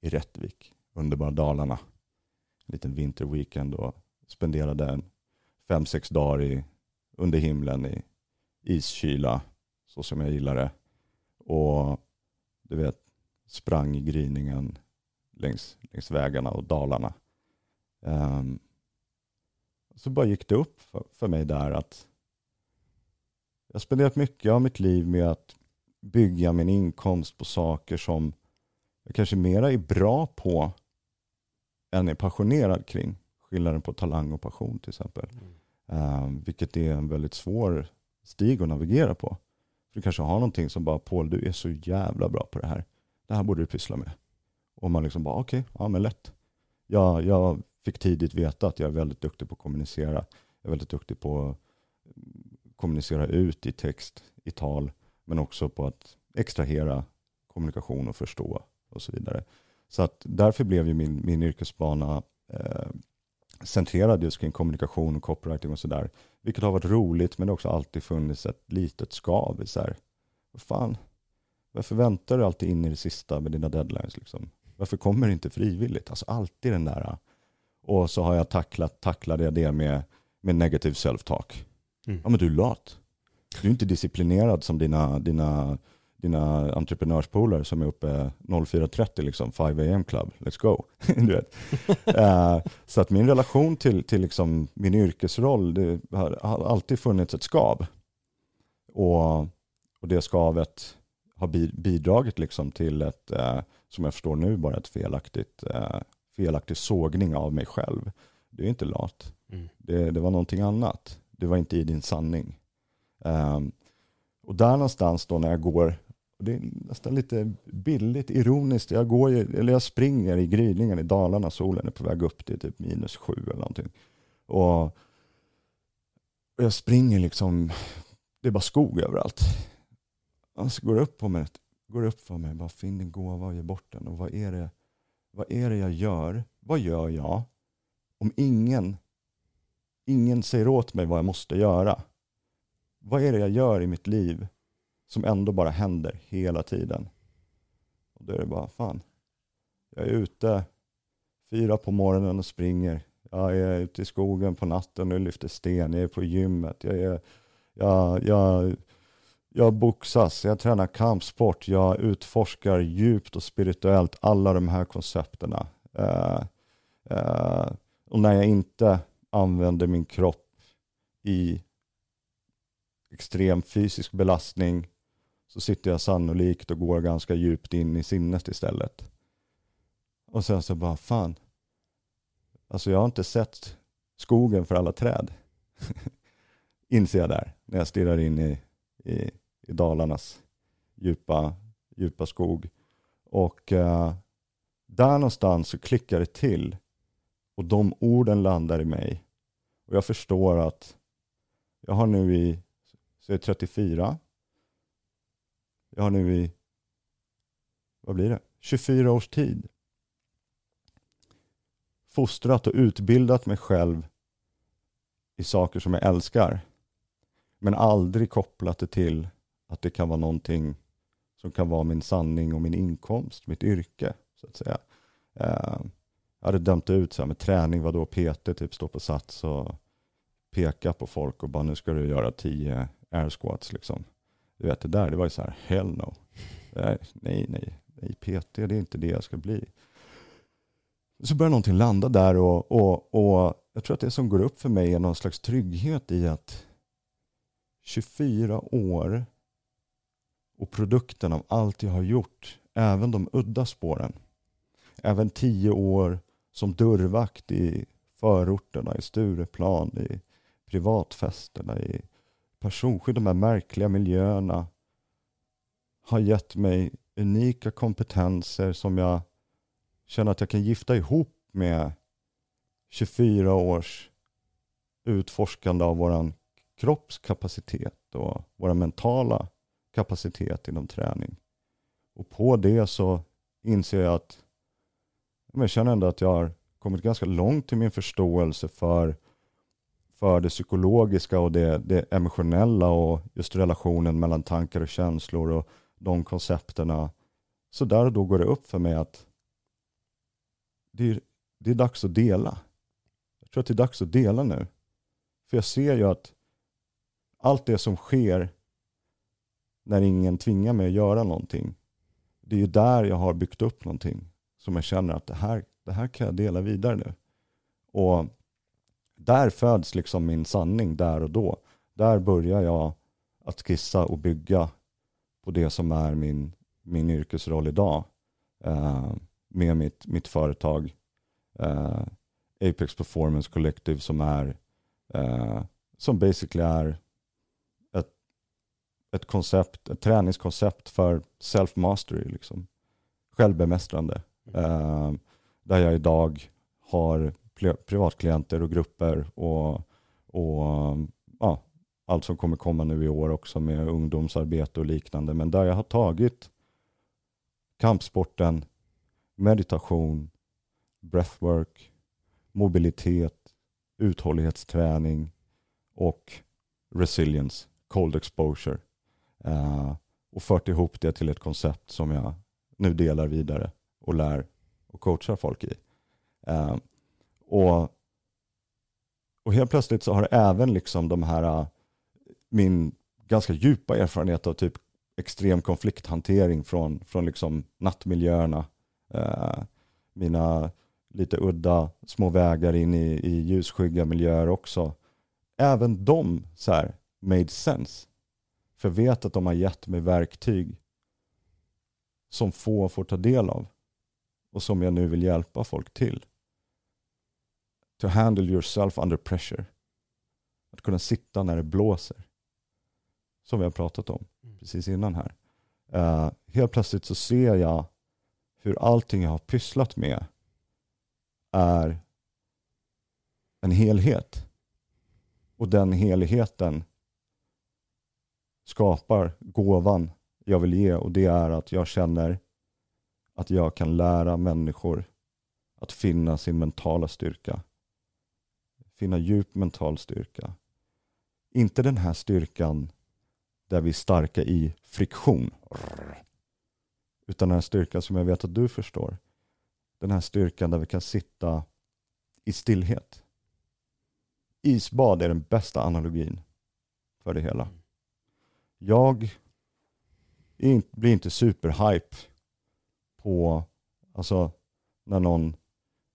i Rättvik, underbara Dalarna. En liten vinterweekend och spenderade en fem, sex dagar i, under himlen i iskyla, så som jag gillar det. Och du vet, sprang i gryningen längs, längs vägarna och dalarna. Um, så bara gick det upp för, för mig där att jag spenderat mycket av mitt liv med att bygga min inkomst på saker som jag kanske mera är bra på än är passionerad kring skillnaden på talang och passion till exempel. Mm. Uh, vilket är en väldigt svår stig att navigera på. För du kanske har någonting som bara, Paul du är så jävla bra på det här. Det här borde du pyssla med. Och man liksom bara, okej, okay, ja men lätt. Jag, jag fick tidigt veta att jag är väldigt duktig på att kommunicera. Jag är väldigt duktig på att kommunicera ut i text, i tal, men också på att extrahera kommunikation och förstå och så vidare. Så att därför blev ju min, min yrkesbana eh, centrerad just kring kommunikation och copywriting och sådär. Vilket har varit roligt men det har också alltid funnits ett litet skav. Så här, vad fan, varför väntar du alltid in i det sista med dina deadlines? Liksom? Varför kommer det inte frivilligt? Alltså alltid den där. Och så har jag tacklat, tacklade jag det med, med negativ self-talk. Mm. Ja men du är lat. Du är inte disciplinerad som dina, dina dina entreprenörspolare som är uppe 04.30, liksom 5 am club, let's go. du vet. uh, så att min relation till, till liksom min yrkesroll, det har, alltid funnits ett skav. Och, och det skavet har bidragit liksom till ett, uh, som jag förstår nu, bara ett felaktigt, uh, felaktig sågning av mig själv. Det är inte lat. Mm. Det, det var någonting annat. Det var inte i din sanning. Um, och där någonstans då när jag går det är nästan lite billigt, ironiskt. Jag, går, eller jag springer i gryningen i Dalarna, solen är på väg upp till typ minus sju eller någonting. Och, och jag springer liksom, det är bara skog överallt. Och så går det upp på mig, går upp för mig, bara finn din gåva och ge bort den. Och vad är, det, vad är det jag gör? Vad gör jag om ingen, ingen säger åt mig vad jag måste göra? Vad är det jag gör i mitt liv som ändå bara händer hela tiden. Och då är det bara, fan, jag är ute fyra på morgonen och springer. Jag är ute i skogen på natten och lyfter sten. Jag är på gymmet. Jag, är, jag, jag, jag boxas, jag tränar kampsport. Jag utforskar djupt och spirituellt alla de här koncepterna. Uh, uh, och när jag inte använder min kropp i extrem fysisk belastning så sitter jag sannolikt och går ganska djupt in i sinnet istället. Och sen så bara, fan. Alltså jag har inte sett skogen för alla träd. Inser jag där, när jag stirrar in i, i, i Dalarnas djupa, djupa skog. Och uh, där någonstans så klickar det till. Och de orden landar i mig. Och jag förstår att jag har nu i, så är 34, jag har nu i, vad blir det, 24 års tid fostrat och utbildat mig själv i saker som jag älskar. Men aldrig kopplat det till att det kan vara någonting som kan vara min sanning och min inkomst, mitt yrke. så att säga. Eh, jag hade dömt ut så här med träning, vadå PT, typ stå på sats och peka på folk och bara nu ska du göra tio air squats liksom. Du vet det där, det var ju så här, hell no. Eh, nej, nej, nej, PT, det är inte det jag ska bli. Så börjar någonting landa där och, och, och jag tror att det som går upp för mig är någon slags trygghet i att 24 år och produkten av allt jag har gjort, även de udda spåren, även 10 år som dörrvakt i förorterna, i Stureplan, i privatfesterna, i personskydd, de här märkliga miljöerna har gett mig unika kompetenser som jag känner att jag kan gifta ihop med 24 års utforskande av våran kroppskapacitet och våra mentala kapacitet inom träning. Och på det så inser jag att jag känner ändå att jag har kommit ganska långt i min förståelse för för det psykologiska och det, det emotionella och just relationen mellan tankar och känslor och de koncepterna. Så där och då går det upp för mig att det är, det är dags att dela. Jag tror att det är dags att dela nu. För jag ser ju att allt det som sker när ingen tvingar mig att göra någonting, det är ju där jag har byggt upp någonting som jag känner att det här, det här kan jag dela vidare nu. Och där föds liksom min sanning där och då. Där börjar jag att skissa och bygga på det som är min, min yrkesroll idag. Eh, med mitt, mitt företag. Eh, Apex Performance Collective som är eh, som basically är ett koncept, ett träningskoncept för self-mastery, liksom. självbemästrande. Eh, där jag idag har privatklienter och grupper och, och ja, allt som kommer komma nu i år också med ungdomsarbete och liknande. Men där jag har tagit kampsporten, meditation, breathwork, mobilitet, uthållighetsträning och resilience, cold exposure. Eh, och fört ihop det till ett koncept som jag nu delar vidare och lär och coachar folk i. Eh, och, och helt plötsligt så har även liksom de här, eh, min ganska djupa erfarenhet av typ extrem konflikthantering från, från liksom nattmiljöerna, eh, mina lite udda små vägar in i, i ljusskygga miljöer också. Även de så här, made sense. För vet att de har gett mig verktyg som få får ta del av och som jag nu vill hjälpa folk till. To handle yourself under pressure. Att kunna sitta när det blåser. Som vi har pratat om mm. precis innan här. Uh, helt plötsligt så ser jag hur allting jag har pysslat med är en helhet. Och den helheten skapar gåvan jag vill ge och det är att jag känner att jag kan lära människor att finna sin mentala styrka. Finna djup mental styrka. Inte den här styrkan där vi är starka i friktion. Utan den här styrkan som jag vet att du förstår den här styrkan där vi kan sitta i stillhet. Isbad är den bästa analogin för det hela. Jag blir inte superhype på alltså, när någon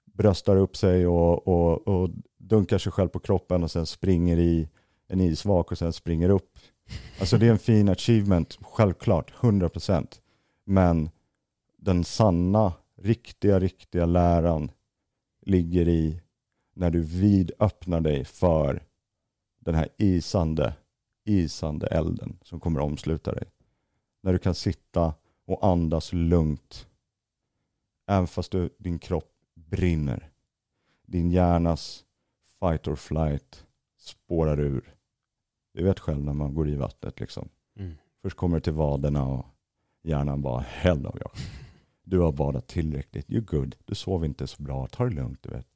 bröstar upp sig och, och, och dunkar sig själv på kroppen och sen springer i en isvak och sen springer upp. Alltså det är en fin achievement, självklart, 100%. Men den sanna riktiga, riktiga läran ligger i när du vidöppnar dig för den här isande, isande elden som kommer att omsluta dig. När du kan sitta och andas lugnt. Även fast du, din kropp brinner. Din hjärnas fight or flight spårar ur. Du vet själv när man går i vattnet liksom. Mm. Först kommer det till vaderna och hjärnan bara hell no jag. Du har badat tillräckligt. You're good. Du sov inte så bra. Ta det lugnt, du vet.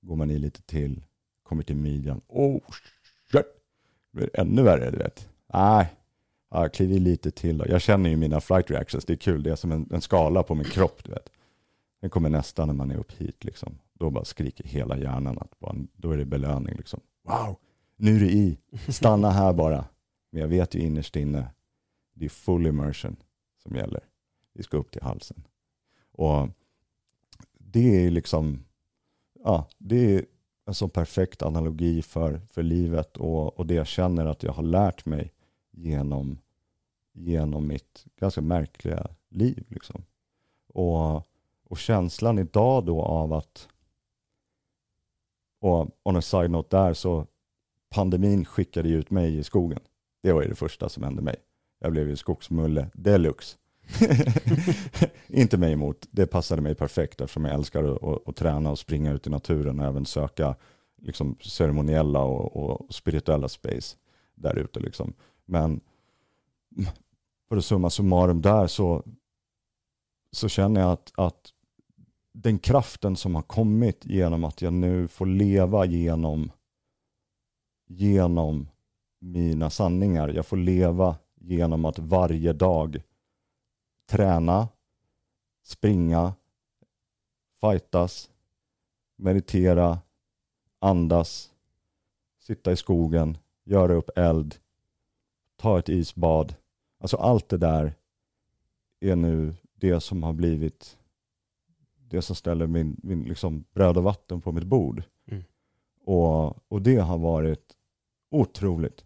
Går man i lite till, kommer till midjan. Oh, blir ännu värre, du vet. Nej, ja, kliv i lite till. Då. Jag känner ju mina flight reactions. Det är kul. Det är som en, en skala på min kropp, du vet. Den kommer nästan när man är upp hit, liksom. Då bara skriker hela hjärnan att bara, då är det belöning, liksom. Wow, nu är det i. Stanna här bara. Men jag vet ju innerst inne, det är full immersion som gäller. Vi ska upp till halsen. Och det är liksom, ja, det är en så perfekt analogi för, för livet och, och det jag känner att jag har lärt mig genom, genom mitt ganska märkliga liv. Liksom. Och, och känslan idag då av att, och on a side note där så pandemin skickade ut mig i skogen. Det var ju det första som hände mig. Jag blev ju skogsmulle deluxe. inte mig emot. Det passade mig perfekt eftersom jag älskar att, att, att träna och springa ut i naturen och även söka liksom, ceremoniella och, och spirituella space där ute. Liksom. Men för att summa summarum där så, så känner jag att, att den kraften som har kommit genom att jag nu får leva genom, genom mina sanningar. Jag får leva genom att varje dag träna, springa, fightas, meditera, andas, sitta i skogen, göra upp eld, ta ett isbad. Alltså allt det där är nu det som har blivit det som ställer min, min liksom bröd och vatten på mitt bord. Mm. Och, och det har varit otroligt.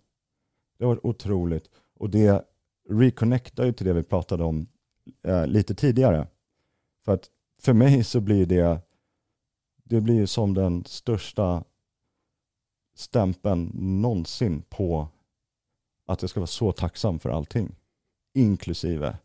Det har varit otroligt. Och det reconnectar ju till det vi pratade om eh, lite tidigare. För att för mig så blir det, det blir som den största stämpeln någonsin på att jag ska vara så tacksam för allting. Inklusive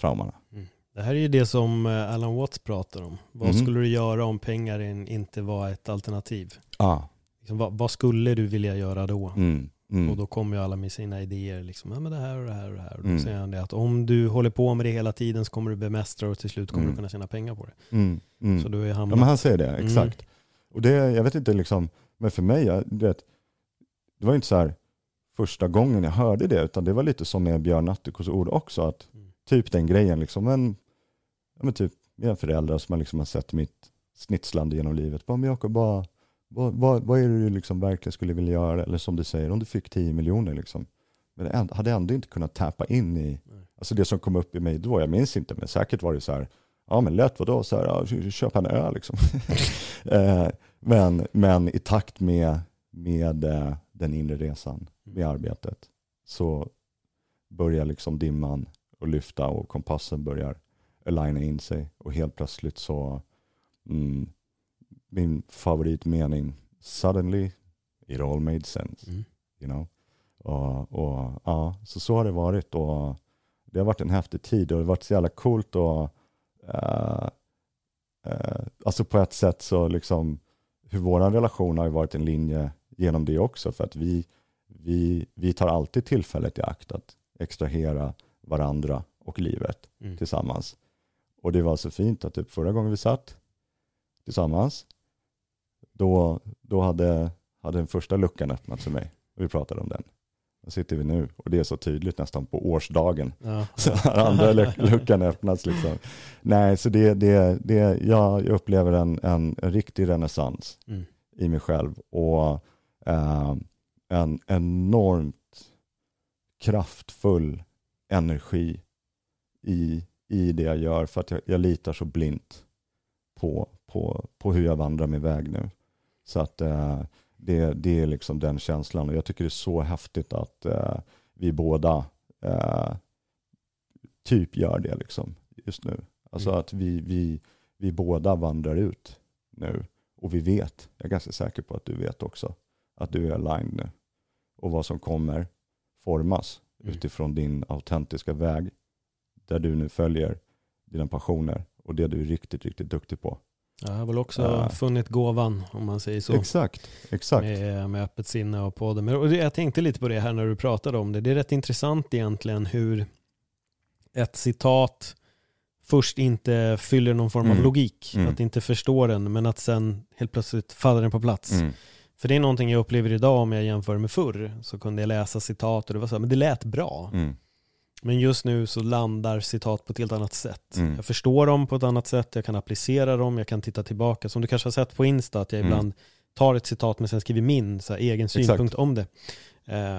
traumorna. Mm. Det här är ju det som eh, Alan Watts pratar om. Vad mm. skulle du göra om pengar inte var ett alternativ? Ah. Liksom, vad, vad, skulle du vilja göra då? Mm. Mm. Och då kommer ju alla med sina idéer. Liksom, ja, men det här och det här och det här. Och då mm. säger han det att om du håller på med det hela tiden så kommer du bemästra och till slut kommer du mm. kunna tjäna pengar på det. Mm. Mm. Så du är hamnat... Ja men han säger det, exakt. Och det, jag vet inte liksom, men för mig, det, det var inte så här första gången jag hörde det, utan det var lite som med Björn Natthikos ord också, att typ den grejen liksom, men, ja, men typ mina föräldrar som liksom har sett mitt snitslande genom livet, bara, men Jakob, bara vad, vad, vad, är det du liksom verkligen skulle vilja göra? Eller som du säger, om du fick 10 miljoner. Liksom. Men hade ändå inte kunnat tappa in i, alltså det som kom upp i mig då, jag minns inte, men säkert var det så här, ja men lätt vadå, så här, ja, köp en öl liksom. Eh, men, men i takt med, med eh, den inre resan, med mm. arbetet, så börjar liksom dimman och lyfta och kompassen börjar aligna in sig och helt plötsligt så mm, min favoritmening, suddenly it all made sense. Mm. You know? och, och, ja, så så har det varit och det har varit en häftig tid och det har varit så jävla coolt och uh, uh, alltså på ett sätt så liksom hur vår relation har varit en linje genom det också för att vi, vi, vi tar alltid tillfället i akt att extrahera varandra och livet mm. tillsammans. Och det var så fint att typ förra gången vi satt tillsammans då, då hade, hade den första luckan öppnats för mig. Och vi pratade om den. Där sitter vi nu och det är så tydligt nästan på årsdagen. Ja. Så har andra luckan öppnats. Liksom. Nej, så det, det, det, jag upplever en, en, en riktig renässans mm. i mig själv och eh, en enormt kraftfull energi i, i det jag gör för att jag, jag litar så blint på, på, på hur jag vandrar min väg nu. Så att eh, det, det är liksom den känslan och jag tycker det är så häftigt att eh, vi båda eh, typ gör det liksom just nu. Alltså mm. att vi, vi, vi båda vandrar ut nu och vi vet, jag är ganska säker på att du vet också, att du är aligned nu. Och vad som kommer formas mm. utifrån din autentiska väg där du nu följer dina passioner och det du är riktigt, riktigt duktig på. Jag har väl också uh, funnit gåvan om man säger så. Exakt, exakt. Med, med öppet sinne och på det. Men, och jag tänkte lite på det här när du pratade om det. Det är rätt intressant egentligen hur ett citat först inte fyller någon form mm. av logik. Mm. Att inte förstå den men att sen helt plötsligt faller den på plats. Mm. För det är någonting jag upplever idag om jag jämför med förr. Så kunde jag läsa citat och det var så här, men det lät bra. Mm. Men just nu så landar citat på ett helt annat sätt. Mm. Jag förstår dem på ett annat sätt, jag kan applicera dem, jag kan titta tillbaka. Som du kanske har sett på Insta, att jag mm. ibland tar ett citat men sen skriver min så här, egen synpunkt Exakt. om det.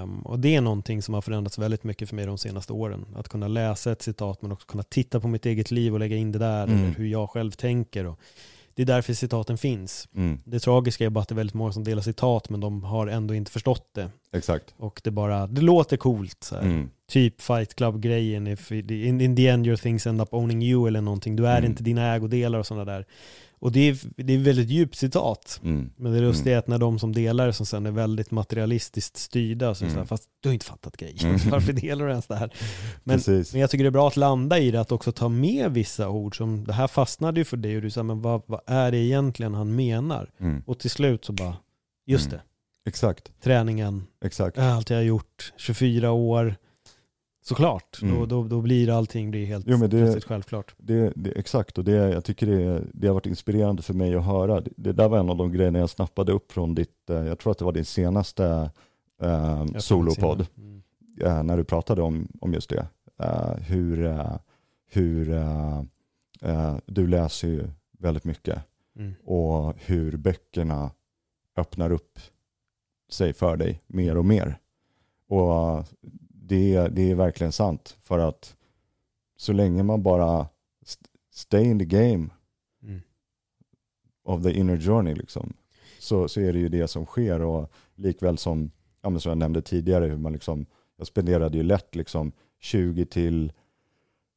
Um, och det är någonting som har förändrats väldigt mycket för mig de senaste åren. Att kunna läsa ett citat men också kunna titta på mitt eget liv och lägga in det där, mm. eller hur jag själv tänker. Och det är därför citaten finns. Mm. Det tragiska är bara att det är väldigt många som delar citat men de har ändå inte förstått det. Exakt. Och det bara, det låter coolt. Mm. Typ Fight Club-grejen, in, in the end your things end up owning you eller någonting. Du är mm. inte dina ägodelar och sådana där. Och det är, det är väldigt djupt citat. Mm. Men det lustiga är att när de som delar som sen är väldigt materialistiskt styrda, så är det så här, mm. fast du har inte fattat grejen. Mm. Varför delar du ens det här? Men, men, jag tycker det är bra att landa i det, att också ta med vissa ord som, det här fastnade ju för dig och du sa, men vad, vad är det egentligen han menar? Mm. Och till slut så bara, just mm. det. Exakt. Träningen, Exakt. allt jag har gjort, 24 år, Såklart, mm. då, då, då blir allting blir helt jo, det, självklart. Det, det, exakt, och det, jag tycker det, det har varit inspirerande för mig att höra. Det, det där var en av de grejerna jag snappade upp från ditt, eh, jag tror att det var din senaste eh, solopodd, mm. eh, när du pratade om, om just det. Eh, hur eh, hur eh, du läser ju väldigt mycket mm. och hur böckerna öppnar upp sig för dig mer och mer. Och det, det är verkligen sant. För att så länge man bara stay in the game mm. of the inner journey liksom, så, så är det ju det som sker. Och likväl som, ja, som jag nämnde tidigare, hur man liksom, jag spenderade ju lätt liksom 20 till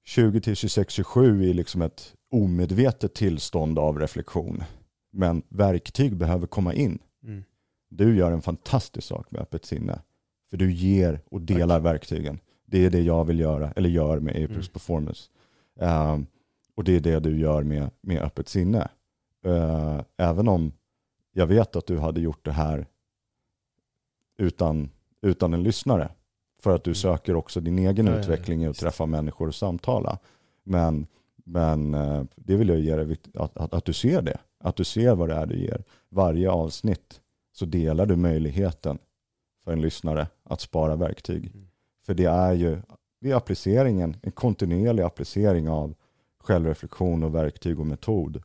20 till 26, 27 i liksom ett omedvetet tillstånd av reflektion Men verktyg behöver komma in. Mm. Du gör en fantastisk sak med öppet sinne. För du ger och delar verktygen. Det är det jag vill göra, eller gör med Apex Mm. Performance. Ehm, och det är det du gör med, med öppet sinne. Eh, även om jag vet att du hade gjort det här utan, utan en lyssnare. För att du Mm. söker också din egen Ja, ja, ja, utveckling i att träffa människor och samtala. Men, men eh, det vill jag ge dig, att, att, att du ser det. Att du ser vad det är du ger. Varje avsnitt så delar du möjligheten för en lyssnare att spara verktyg. Mm. För det är ju det är appliceringen, en kontinuerlig applicering av självreflektion och verktyg och metod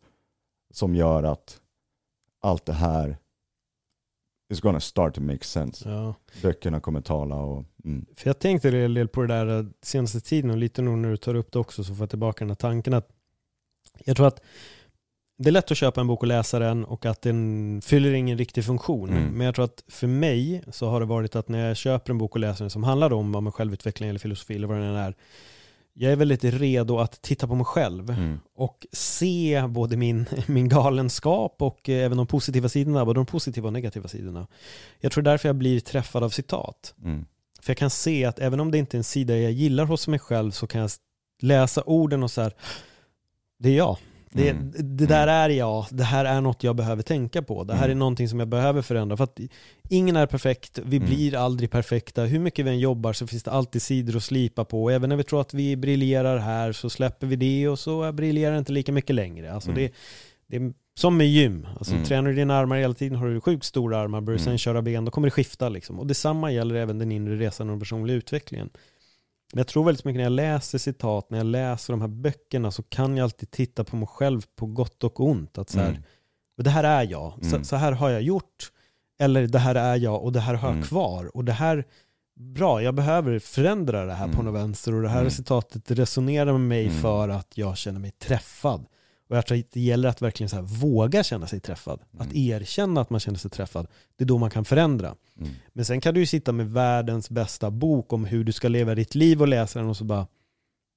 som gör att allt det här is gonna start to make sense. Ja. Böckerna kommer tala och mm, För jag tänkte en del på det där eh, senaste tiden och lite nog när du tar upp det också så får jag tillbaka den här tanken att jag tror att det är lätt att köpa en bok och läsa den och att den fyller ingen riktig funktion. Mm. Men jag tror att för mig så har det varit att när jag köper en bok och läser den som handlar om, om självutveckling eller filosofi eller vad den är, jag är väldigt redo att titta på mig själv mm, och se både min, min galenskap och eh, även de positiva sidorna, både de positiva och negativa sidorna. Jag tror därför jag blir träffad av citat. mm, För jag kan se att även om det inte är en sida jag gillar hos mig själv så kan jag läsa orden och så här, det är jag. Det, Mm. det där är jag, det här är något jag behöver tänka på. Det här Mm. är någonting som jag behöver förändra. För att ingen är perfekt, vi Mm. blir aldrig perfekta. Hur mycket vi än jobbar så finns det alltid sidor att slipa på. Även när vi tror att vi briljerar här så släpper vi det och så briljerar det inte lika mycket längre. Alltså Mm. det, det är som med gym. Alltså Mm. Tränar du dina armar hela tiden har du sjukt stora armar, börjar Mm. sen köra ben, då kommer det skifta. Liksom. Och detsamma gäller även den inre resan och den personliga utvecklingen. Men jag tror väldigt mycket när jag läser citat, när jag läser de här böckerna så kan jag alltid titta på mig själv på gott och ont. Att så här, mm, det här är jag, så, Mm. så här har jag gjort. Eller det här är jag och det här har jag Mm. kvar. Och det här, bra, jag behöver förändra det här på Mm. något vänster. Och det här Mm. citatet resonerar med mig Mm. för att jag känner mig träffad. Och jag tror att det gäller att verkligen så våga känna sig träffad. Att Mm. erkänna att man känner sig träffad. Det är då man kan förändra. mm, Men sen kan du ju sitta med världens bästa bok om hur du ska leva ditt liv och läsa den och så bara,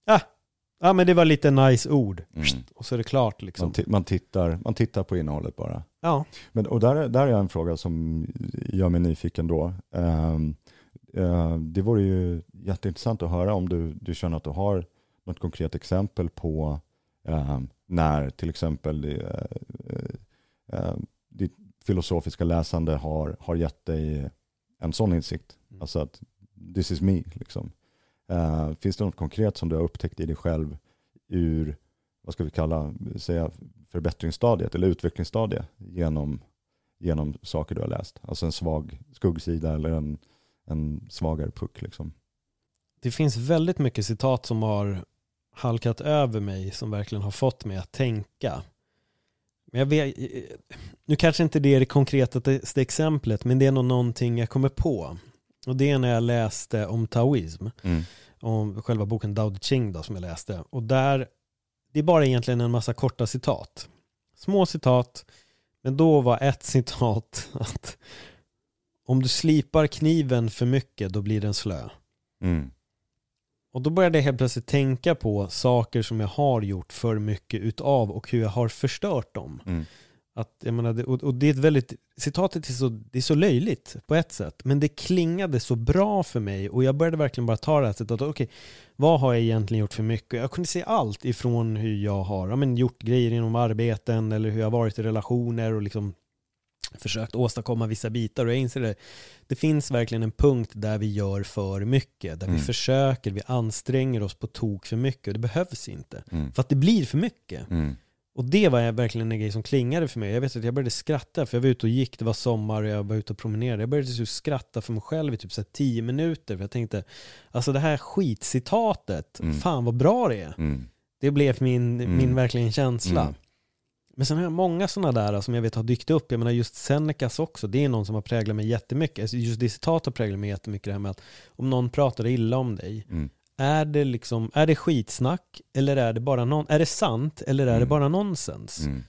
ah, ah men det var lite nice ord. mm. Och så är det klart liksom. Man, man, tittar, man tittar på innehållet bara. Ja, Men, och där, där är en fråga som gör mig nyfiken då. Ehm, eh, det vore ju jätteintressant att höra om du, du känner att du har något konkret exempel på ehm, när till exempel det, eh, eh, ditt filosofiska läsande har, har gett dig en sån insikt. Mm. Alltså att this is me. Liksom. Eh, finns det något konkret som du har upptäckt i dig själv ur, vad ska vi kalla, säga förbättringsstadiet eller utvecklingsstadiet genom, genom saker du har läst? Alltså en svag skuggsida eller en, en svagare puck. Liksom. det finns väldigt mycket citat som har halkat över mig som verkligen har fått mig att tänka. Men jag vet, nu kanske inte det är det konkretaste exemplet, men det är nog någonting jag kommer på. Och det är när jag läste om taoism, om själva boken Dao De Ching då, som jag läste. Och där, det är bara egentligen en massa korta citat. Små citat, men då var ett citat att om du slipar kniven för mycket, då blir den slö. Mm. Och då började jag helt plötsligt tänka på saker som jag har gjort för mycket utav och hur jag har förstört dem. Mm. Att, jag menar, och, och det är ett väldigt, citatet är så, det är så löjligt på ett sätt, men det klingade så bra för mig och jag började verkligen bara ta det här sättet att okej, vad har jag egentligen gjort för mycket? Jag kunde se allt ifrån hur jag har ja, men, gjort grejer inom arbeten eller hur jag har varit i relationer och liksom försökt åstadkomma vissa bitar och jag inser det, det finns verkligen en punkt där vi gör för mycket, där vi Mm. försöker, vi anstränger oss på tok för mycket och det behövs inte. Mm. För att det blir för mycket. Mm. Och det var verkligen en grej som klingade för mig. Jag vet att jag började skratta för jag var ute och gick, det var sommar och jag var ute och promenerade. Jag började typ skratta för mig själv i typ så tio minuter för jag tänkte, alltså det här skitcitatet, Mm. fan vad bra det är. Mm. Det blev min, Mm. min verkligen känsla. Men sen har jag många sådana där som jag vet har dykt upp. Jag menar just Senecas också, det är någon som har präglat mig jättemycket. Alltså Just det citatet har präglat mig jättemycket, det här med att om någon pratar illa om dig, Mm. är det, liksom, är det skitsnack eller är det bara non, är det sant eller är det Mm. bara nonsens? Mm.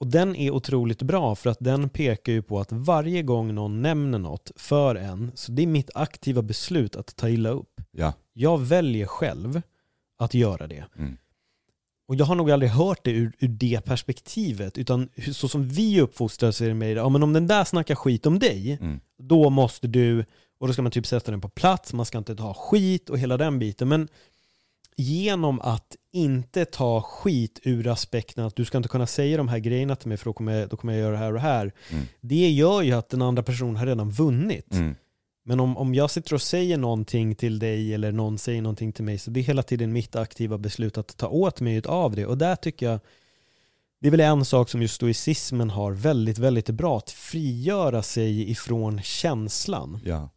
Och den är otroligt bra för att den pekar ju på att varje gång någon nämner något för en, så det är mitt aktiva beslut att ta illa upp. Ja. Jag väljer själv att göra det. Mm. Och jag har nog aldrig hört det ur, ur det perspektivet, utan så som vi uppfostrar så är det mer, ja men om den där snackar skit om dig, mm. då måste du, och då ska man typ sätta den på plats, man ska inte ta skit och hela den biten. Men genom att inte ta skit ur aspekten att du ska inte kunna säga de här grejerna till mig för då kommer jag, då kommer jag göra det här och det här. Mm. Det gör ju att den andra personen har redan vunnit. Mm. Men om, om jag sitter och säger någonting till dig eller någon säger någonting till mig så det är hela tiden mitt aktiva beslut att ta åt mig av det. Och där tycker jag, det är väl en sak som just stoicismen har väldigt, väldigt bra, att frigöra sig ifrån känslan. Ja.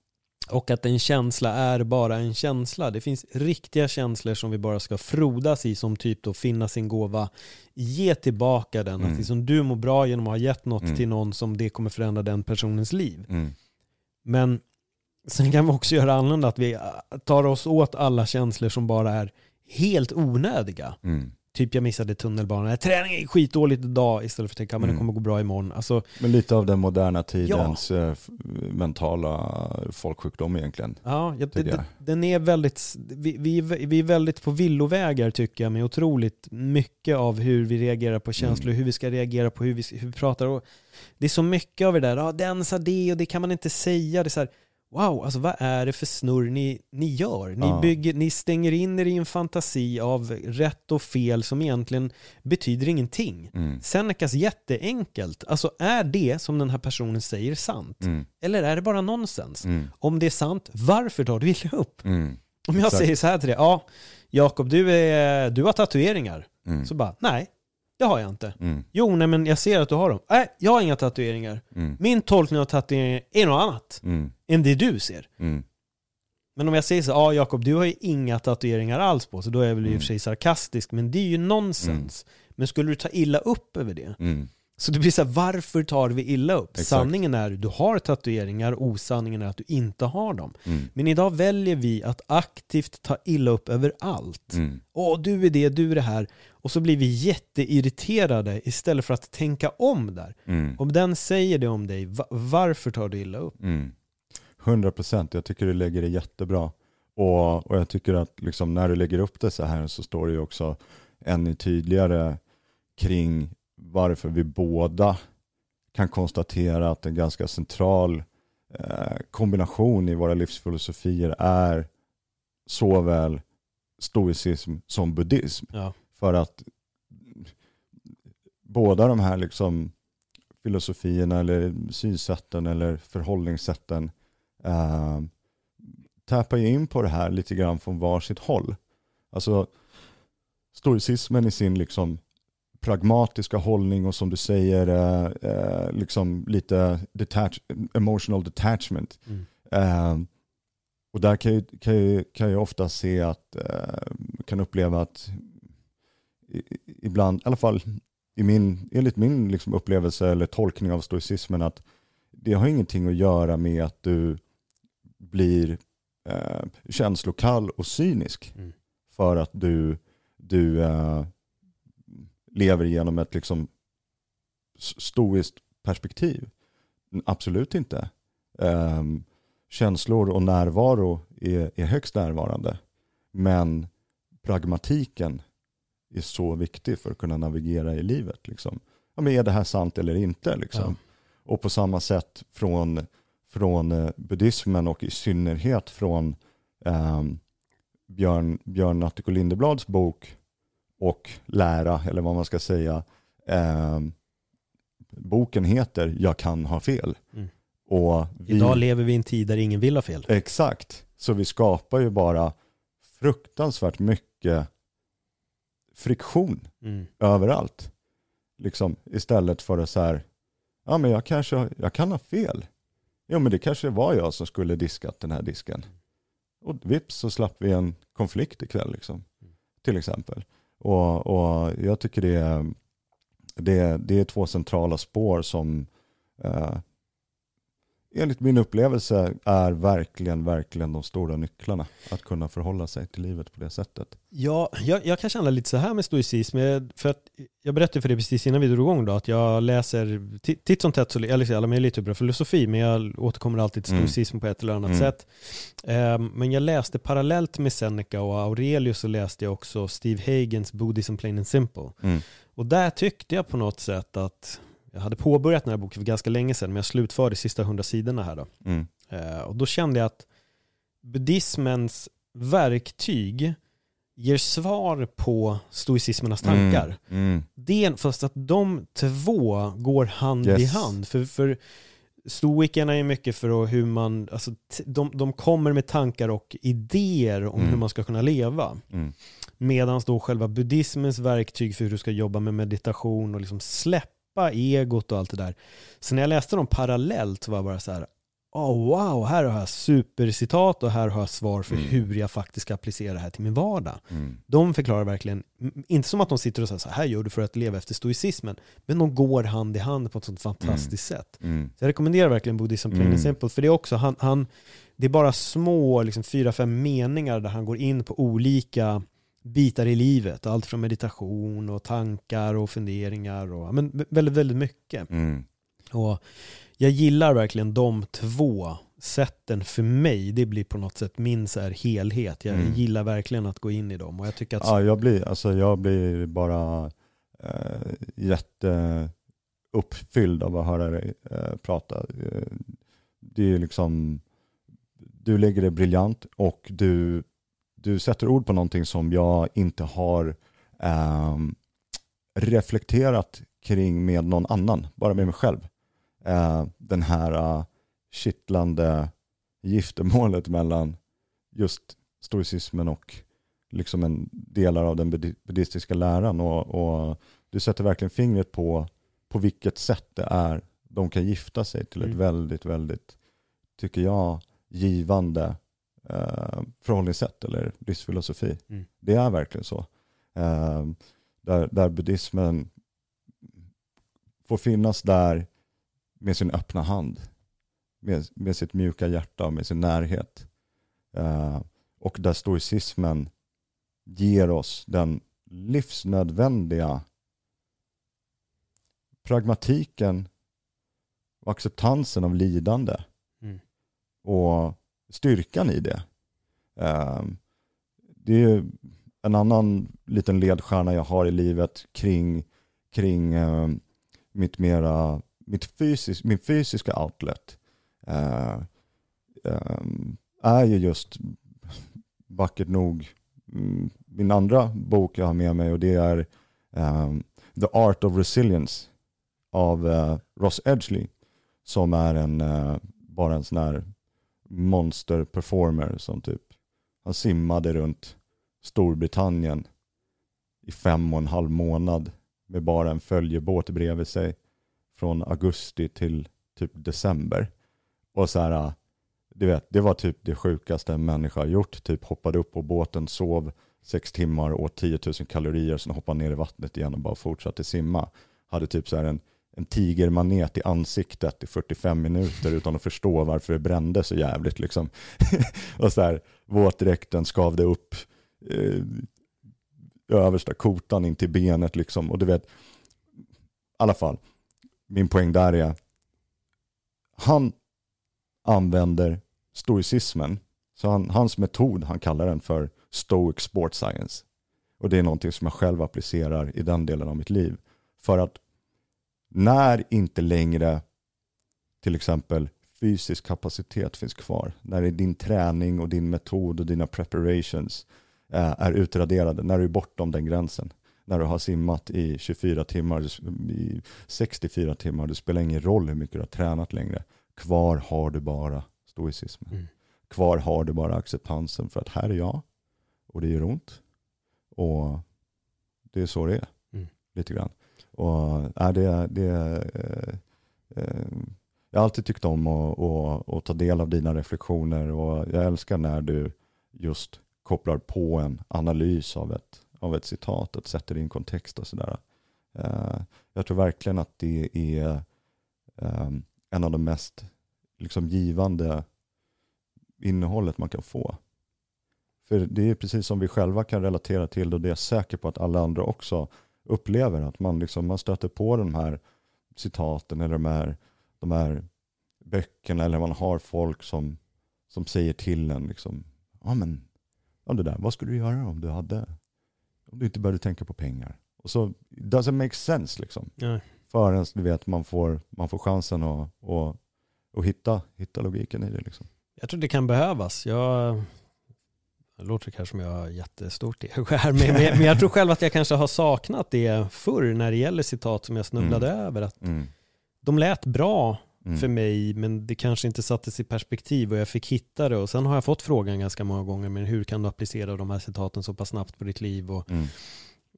Och att en känsla är bara en känsla. Det finns riktiga känslor som vi bara ska frodas i, som typ då finna sin gåva, ge tillbaka den. Mm. Att liksom du mår bra genom att ha gett något mm. till någon som det kommer förändra den personens liv. Mm. Men sen kan vi också göra annorlunda, att vi tar oss åt alla känslor som bara är helt onödiga. Mm. Typ jag missade tunnelbanan, träning är skitdåligt idag istället för att tänka mm. det kommer gå bra imorgon. Alltså, men lite av den moderna tidens ja. Eh, mentala folksjukdom egentligen. Ja, ja det, den är väldigt, vi, vi, vi är väldigt på villovägar tycker jag med otroligt mycket av hur vi reagerar på känslor, mm. hur vi ska reagera på hur vi, hur vi pratar. Och det är så mycket av det där, ja, den sa det och det kan man inte säga. Det är så här, wow, alltså vad är det för snurr ni, ni gör? Ni, ja. bygger, ni stänger in er i en fantasi av rätt och fel som egentligen betyder ingenting. Mm. Senecas jätteenkelt. Alltså är det som den här personen säger sant? Mm. Eller är det bara nonsens? Mm. Om det är sant, varför tar du illa upp? Mm. Om jag Exakt. säger så här till dig, ja, Jakob, du, du har tatueringar. Mm. Så bara, nej, det har jag inte. Mm. Jo, nej men jag ser att du har dem. Nej, jag har inga tatueringar. Mm. Min tolkning av tatueringar är något annat mm. Än det du ser. Mm. Men om jag säger så, ja ah, Jakob, du har ju inga tatueringar alls på, så då är jag väl i och för mm. sig sarkastisk, men det är ju nonsens. Mm. Men skulle du ta illa upp över det, så det blir så här, varför tar vi illa upp? Exakt. Sanningen är att du har tatueringar, osanningen är att du inte har dem. Mm. Men idag väljer vi att aktivt ta illa upp över allt. Mm. Åh, du är det, du är det här. Och så blir vi jätteirriterade istället för att tänka om där. Mm. Om den säger det om dig, varför tar du illa upp? Mm. 100% jag tycker du lägger det jättebra. Och, och jag tycker att liksom när du lägger upp det så här så står det ju också ännu tydligare kring varför vi båda kan konstatera att en ganska central eh, kombination i våra livsfilosofier är såväl stoicism som buddhism. Ja. För att båda de här liksom filosofierna eller synsätten eller förhållningssätten eh, tappar ju in på det här lite grann från varsitt håll. Alltså stoicismen i sin liksom pragmatiska hållning och som du säger, eh, eh, liksom lite detach emotional detachment. Mm. Eh, och där kan jag, kan, jag, kan jag ofta se att, eh, kan uppleva att ibland, i alla fall i min, enligt min liksom upplevelse eller tolkning av stoicismen, att det har ingenting att göra med att du blir eh, känslokall och cynisk mm. för att du, du eh, lever genom ett liksom stoiskt perspektiv. Absolut inte. Um, känslor och närvaro är, är högst närvarande. Men pragmatiken är så viktig för att kunna navigera i livet. Liksom. Ja, men är det här sant eller inte? Liksom? Ja. Och på samma sätt från, från eh, buddhismen och i synnerhet från eh, Björn, Björn Natthiko Lindeblads bok och lära, eller vad man ska säga. Eh, boken heter Jag kan ha fel. Mm. Och vi, Idag lever vi i en tid där ingen vill ha fel. Exakt, så vi skapar ju bara fruktansvärt mycket friktion mm. överallt. Liksom, istället för att så här, ja men jag kanske, jag kan ha fel. Jo men det kanske var jag som skulle diskat den här disken. Och vips så slapp vi en konflikt ikväll liksom. Till exempel. Och, och jag tycker det är, det, det är två centrala spår som eh, enligt min upplevelse är verkligen, verkligen de stora nycklarna. Att kunna förhålla sig till livet på det sättet. Ja, jag, jag kan känna lite så här med stoicism. För att jag berättade för dig precis innan vi drog igång då, att jag läser titt som tätt, så, jag läser alla möjliga typer av filosofi, men jag återkommer alltid till mm. stoicism mm. på ett eller annat mm. sätt. Um, men jag läste parallellt med Seneca och Aurelius så läste jag också Steve Hagens Buddhism Plain and Simple. Mm. Och där tyckte jag på något sätt att jag hade påbörjat den här boken för ganska länge sedan, men jag slutförde de sista hundra sidorna här då. Mm. Uh, och då kände jag att buddhismens verktyg ger svar på stoicismernas mm, tankar. Mm, mm. Det, fast att de två går hand yes. i hand. För, för stoikerna är mycket för hur man, alltså, de, de kommer med tankar och idéer om mm. hur man ska kunna leva. Mm. Medan då själva buddhismens verktyg för hur du ska jobba med meditation och liksom släppa egot och allt det där. Så när jag läste dem parallellt var jag bara så här, oh, wow, här har jag supercitat och här har jag svar för mm. hur jag faktiskt ska applicera det här till min vardag. Mm. De förklarar verkligen, inte som att de sitter och säger så här, gör du för att leva efter stoicismen, men de går hand i hand på ett sånt fantastiskt mm. sätt. Mm. Så jag rekommenderar verkligen Buddhism Plain mm. Simple, för det är också, han, han, det är bara små, liksom fyra, fem meningar där han går in på olika bitar i livet. Allt från meditation och tankar och funderingar och men väldigt, väldigt mycket. Mm. Och jag gillar verkligen de två sätten för mig. Det blir på något sätt min så här helhet. Jag mm. gillar verkligen att gå in i dem. Och jag, tycker att... ja, jag, blir, alltså, jag blir bara äh, jätteuppfylld av att höra dig äh, prata. Eh, det är liksom, du lägger det briljant och du, du sätter ord på någonting som jag inte har äh, reflekterat kring med någon annan, bara med mig själv eh, den här uh, kittlande giftermålet mellan just stoicismen och liksom en delar av den buddhistiska läran. Och, och, du sätter verkligen fingret på, på vilket sätt det är de kan gifta sig till ett mm. väldigt, väldigt, tycker jag, givande eh, förhållningssätt eller livsfilosofi. Mm. Det är verkligen så. Eh, där, där buddhismen får finnas där med sin öppna hand, med, med sitt mjuka hjärta och med sin närhet. Uh, och där stoicismen ger oss den livsnödvändiga pragmatiken och acceptansen av lidande. Mm. Och styrkan i det. Ehm, det är en annan liten ledstjärna jag har i livet kring, kring ehm, mitt mera mitt fysis, min fysiska outlet ehm, är ju just vackert nog mm, min andra bok jag har med mig och det är um, The Art of Resilience av uh, Ross Edgley som är en, uh, bara en sån här monster performer som typ, han simmade runt Storbritannien i fem och en halv månad med bara en följebåt bredvid sig från augusti till typ december. Och så här, du vet, det var typ det sjukaste en människa har gjort. Typ hoppade upp på båten, sov sex timmar, åt 10 000 kalorier, sen hoppade ner i vattnet igen och bara fortsatte simma. Hade typ så här en, en tigermanet i ansiktet i 45 minuter utan att förstå varför det brände så jävligt. Liksom. och så här, våtdräkten skavde upp eh, översta kotan in till benet. Liksom. Och du vet, i alla fall, min poäng där är, han använder stoicismen, så han, hans metod, han kallar den för stoic sport science. Och det är någonting som jag själv applicerar i den delen av mitt liv. För att när inte längre till exempel fysisk kapacitet finns kvar, när din träning och din metod och dina preparations eh, är utraderade, när du är bortom den gränsen, när du har simmat i 24 timmar, i 64 timmar, det spelar ingen roll hur mycket du har tränat längre. Kvar har du bara stoicismen. Mm. Kvar har du bara acceptansen för att här är jag och det gör ont. Och det är så det är, mm. lite grann. Och, äh, det, det, eh, eh, jag har alltid tyckt om att, att, att ta del av dina reflektioner och jag älskar när du just kopplar på en analys av ett av ett citat, att sätta det i en kontext och sådär. Eh, jag tror verkligen att det är ehm, en av de mest liksom givande innehållet man kan få. För det är precis som vi själva kan relatera till det och det är jag säker på att alla andra också upplever. Att man, liksom, man stöter på de här citaten eller de här, de här böckerna eller man har folk som, som säger till en liksom, ja men, ja det där, vad skulle du göra om du hade, om du inte började tänka på pengar? Och så, doesn't make sense liksom. Förrän du vet, man får, man får chansen att, att, att hitta, hitta logiken i det liksom. Jag tror det kan behövas. Jag det låter kanske som jag har jättestort här, men, men jag tror själv att jag kanske har saknat det förr när det gäller citat som jag snubblade Mm. över. Att Mm. de lät bra Mm. för mig, men det kanske inte sattes i perspektiv och jag fick hitta det. Och sen har jag fått frågan ganska många gånger, men hur kan du applicera de här citaten så pass snabbt på ditt liv och, Mm.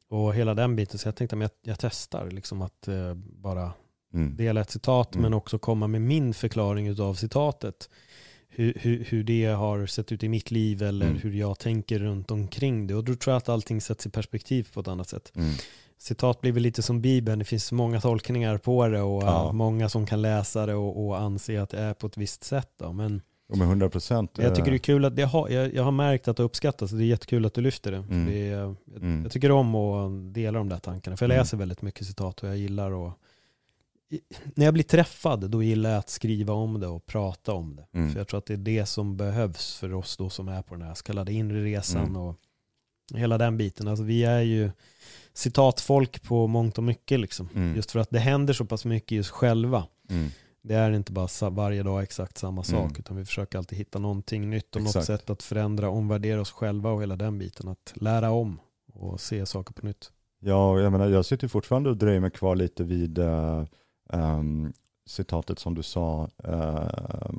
och hela den biten. Så jag tänkte att jag, jag testar liksom att eh, bara Mm. dela ett citat, Mm. men också komma med min förklaring av citatet. Hur, hur, hur det har sett ut i mitt liv eller Mm. hur jag tänker runt omkring det. Och då tror jag att allting sätts i perspektiv på ett annat sätt. Mm. Citat blir väl lite som Bibeln, det finns många tolkningar på det och Ja. eh, många som kan läsa det och, och anse att det är på ett visst sätt. Då. Men Och med 100 procent. jag tycker det är kul att det har, jag, jag har märkt att det uppskattas och det är jättekul att du lyfter det. Mm. det är, jag, Mm. jag tycker om att dela de där tankarna, för jag Mm. läser väldigt mycket citat och jag gillar att när jag blir träffad då gillar jag att skriva om det och prata om det. Mm. För jag tror att det är det som behövs för oss då som är på den här så kallade inre resan Mm. och hela den biten. Alltså vi är ju citatfolk på mångt och mycket liksom. Mm. Just för att det händer så pass mycket oss själva. Mm. Det är inte bara varje dag exakt samma sak Mm. utan vi försöker alltid hitta någonting nytt och något Exakt. sätt att förändra, omvärdera oss själva och hela den biten. Att lära om och se saker på nytt. Ja, jag menar, jag sitter fortfarande och dröjer mig kvar lite vid uh, um, citatet som du sa. Uh,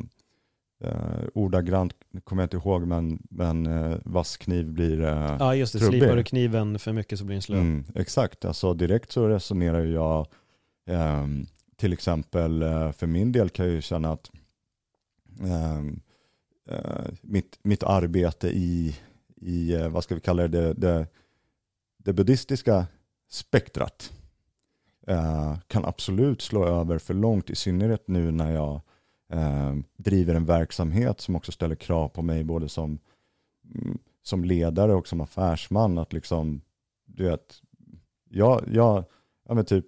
uh, ordagrant kommer jag inte ihåg, men, men uh, vass kniv blir uh, Ja just det, trubbig. slipar du kniven för mycket så blir den slö. Mm, exakt, alltså direkt så resonerar jag ehm, till exempel för min del kan jag ju känna att eh, mitt, mitt arbete i, i vad ska vi kalla det, det, det, det buddhistiska spektrat eh, kan absolut slå över för långt, i synnerhet nu när jag eh, driver en verksamhet som också ställer krav på mig både som, mm, som ledare och som affärsman. Att liksom, du vet, jag, jag, ja men typ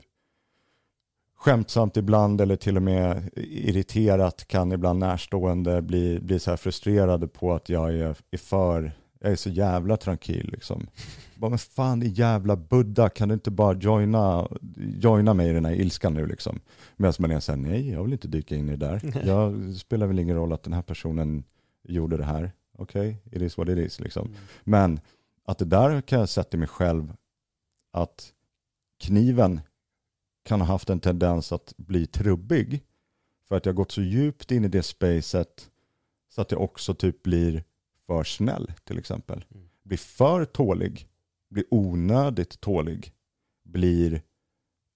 skämtsamt ibland eller till och med irriterat kan ibland närstående bli, bli så här frustrerade på att jag är, är för, jag är så jävla tranquil liksom. Bara, men fan din jävla Buddha, kan du inte bara joina, joina mig i den här ilskan nu liksom? Medan man är såhär, nej jag vill inte dyka in i det där. Jag spelar väl ingen roll att den här personen gjorde det här. Okej, okay, it is what it is liksom. Mm. Men att det där kan jag sätta i mig själv att kniven kan ha haft en tendens att bli trubbig. För att jag gått så djupt in i det spacet så att jag också typ blir för snäll till exempel. Mm. Blir för tålig, blir onödigt tålig, blir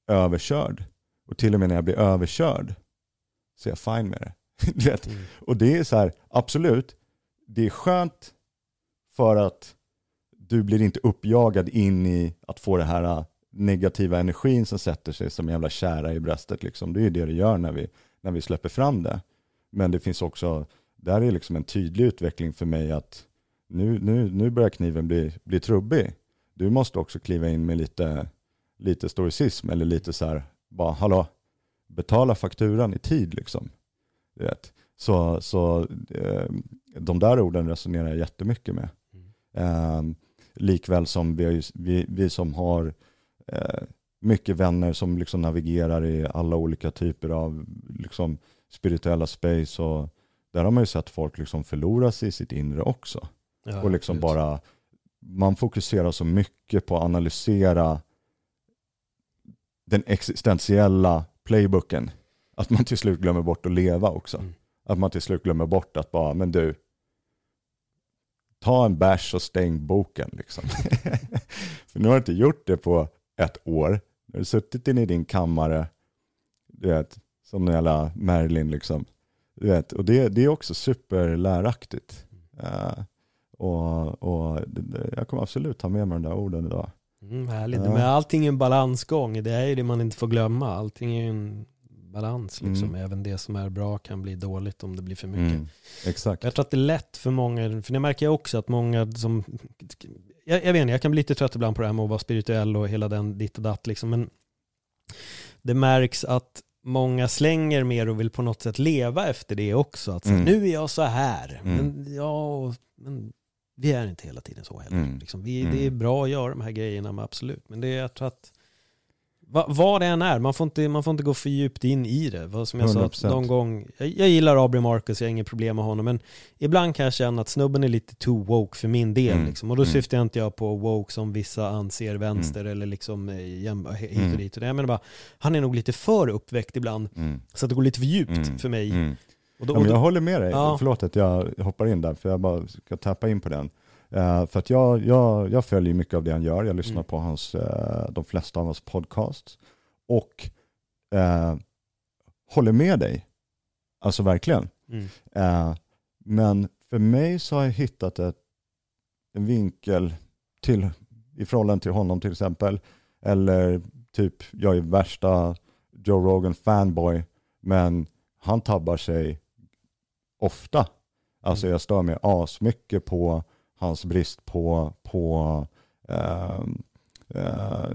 överkörd. Och till och med när jag blir överkörd så är jag fine med det. Du vet? Mm. Och det är så här, absolut, det är skönt för att du blir inte uppjagad in i att få det här äh, negativa energin som sätter sig som jävla kära i bröstet. Liksom. Det är ju det det gör när vi, när vi släpper fram det. Men det finns också, där är liksom en tydlig utveckling för mig att nu, nu, nu börjar kniven bli, bli trubbig. Du måste också kliva in med lite, lite stoicism eller lite så här, bara hallå, betala fakturan i tid liksom. Du vet. Så, så eh, de där orden resonerar jag jättemycket med. Eh, likväl som vi, vi, vi som har eh, mycket vänner som liksom navigerar i alla olika typer av liksom, spirituella space. Och där har man ju sett folk liksom förlora sig i sitt inre också. Ja, och liksom absolut. bara, man fokuserar så mycket på att analysera den existentiella playbooken. Att man till slut glömmer bort att leva också. Mm. Att man till slut glömmer bort att bara, men du, ta en bärs och stäng boken liksom. För nu har du inte gjort det på ett år. Nu har du suttit inne i din kammare, du vet, som en jävla Merlin liksom. Du vet, och det, det är också superläraktigt. Uh, och, och jag kommer absolut ta med mig de där orden Mm, idag. härligt. Ja. Men allting är en balansgång. Det är ju det man inte får glömma. Allting är ju en balans. Liksom. Mm. Även det som är bra kan bli dåligt om det blir för mycket. Mm. Exakt. Jag tror att det är lätt för många, för det märker jag också att många som, jag, jag vet inte, jag kan bli lite trött ibland på det här med att vara spirituell och hela den ditt och datt liksom, men det märks att många slänger mer och vill på något sätt leva efter det också. Att så, mm. nu är jag så här. Mm. Men, ja, men vi är inte hela tiden så heller. Mm. Liksom, vi, det är mm. bra att göra de här grejerna, men absolut. Men det är, jag tror att Va, vad det än är, man får, inte, man får inte gå för djupt in i det. Vad som jag 100%. sa någon gång, jag, jag gillar Abri Marcus, jag har inget problem med honom, men ibland kan jag känna att snubben är lite too woke för min del. Mm. Liksom. Och då mm. syftar jag inte jag på woke som vissa anser vänster mm. eller liksom eh, hit och mm. dit. Jag menar bara, han är nog lite för uppväckt ibland, mm. så att det går lite för djupt mm. för mig. Och då, och då, jag håller med dig, ja. förlåt att jag hoppar in där, för jag bara ska tappa in på den. Uh, för att jag, jag, jag följer mycket av det han gör. Jag lyssnar mm. på hans, uh, de flesta av hans podcasts. Och uh, håller med dig. Alltså verkligen. Mm. men för mig så har jag hittat ett, en vinkel till, i förhållande till honom till exempel. Eller typ, jag är värsta Joe Rogan fanboy. Men han tabbar sig ofta. Alltså mm. jag stör mig asmycket på hans brist på, på, eh, eh,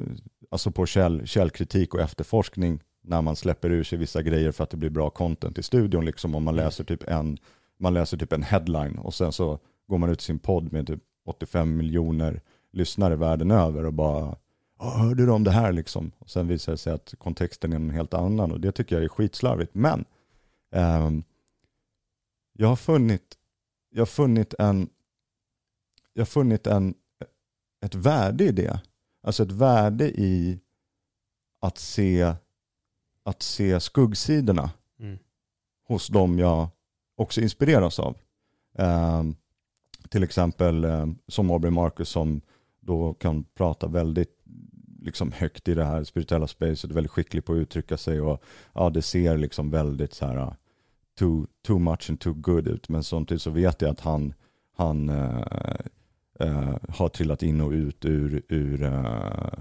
alltså på käll, källkritik och efterforskning när man släpper ur sig vissa grejer för att det blir bra content i studion. Liksom om man mm. läser typ en, man läser typ en headline och sen så går man ut sin podd med typ 85 miljoner lyssnare världen över och bara hörde du om det här liksom? Och sen visar det sig att kontexten är en helt annan och det tycker jag är skitslarvigt. Men eh, jag har funnit, jag har funnit en, jag har funnit en, ett värde i det. Alltså ett värde i att se, att se skuggsidorna mm. hos dem jag också inspireras av. Um, till exempel um, som Aubrey Marcus som då kan prata väldigt liksom högt i det här spirituella spacet, väldigt skicklig på att uttrycka sig och ja, det ser liksom väldigt så här too, too much and too good ut. Men samtidigt så vet jag att han, han uh, uh, har trillat in och ut ur, ur uh,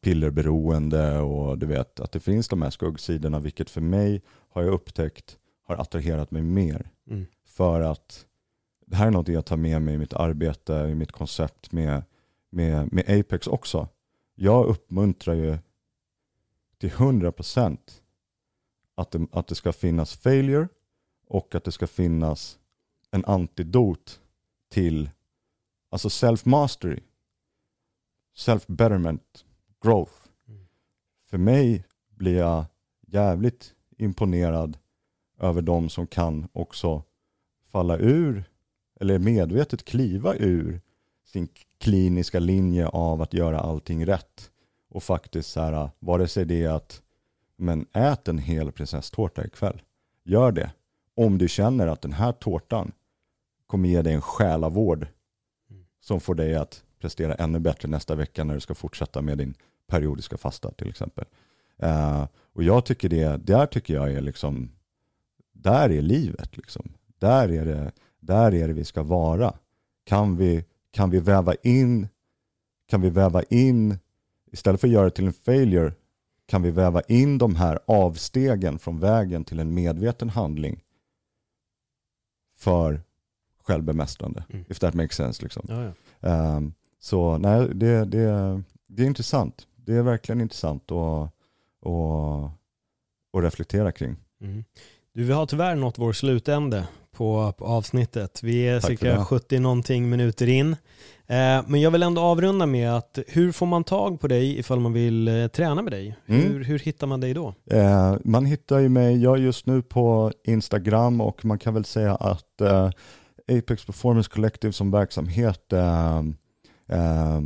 pillerberoende och du vet att det finns de här skuggsidorna, vilket för mig har jag upptäckt har attraherat mig mer. Mm. För att det här är något jag tar med mig i mitt arbete, i mitt koncept med, med, med Apex också. Jag uppmuntrar ju till 100% att det, att det ska finnas failure och att det ska finnas en antidot till alltså self-mastery, self-betterment, growth. Mm. För mig blir jag jävligt imponerad över de som kan också falla ur eller medvetet kliva ur sin kliniska linje av att göra allting rätt och faktiskt så här, vare sig det är att men ät en hel prinsesstårta ikväll. Gör det. Om du känner att den här tårtan kommer ge dig en själavård som får dig att prestera ännu bättre nästa vecka när du ska fortsätta med din periodiska fasta till exempel. Uh, och jag tycker det, där tycker jag är liksom, där är livet liksom. Där är det, där är det vi ska vara. Kan vi, kan vi väva in, kan vi väva in, istället för att göra det till en failure, kan vi väva in de här avstegen från vägen till en medveten handling för självbemästrande. Mm. If that makes sense. Liksom. Ja, ja. Um, så nej, det, det, det är intressant. Det är verkligen intressant att, att, att reflektera kring. Mm. Du, vi har tyvärr nått vår slutände på, på avsnittet. Vi är Tack cirka 70 någonting minuter in. Eh, men jag vill ändå avrunda med att hur får man tag på dig ifall man vill eh, träna med dig? Mm. Hur, hur hittar man dig då? Eh, man hittar ju mig, jag är just nu på Instagram och man kan väl säga att eh, Apex Performance Collective som verksamhet eh, eh,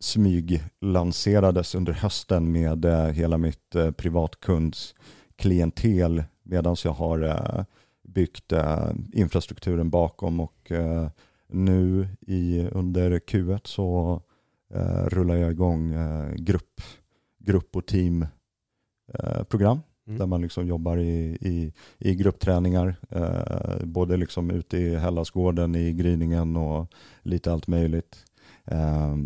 smyglanserades under hösten med eh, hela mitt eh, privatkundsklientel medan jag har eh, byggt eh, infrastrukturen bakom och eh, nu i, under Q1 så eh, rullar jag igång eh, grupp, grupp och teamprogram eh, mm. där man liksom jobbar i, i, i gruppträningar, eh, både liksom ute i Hellasgården, i gryningen och lite allt möjligt. Eh,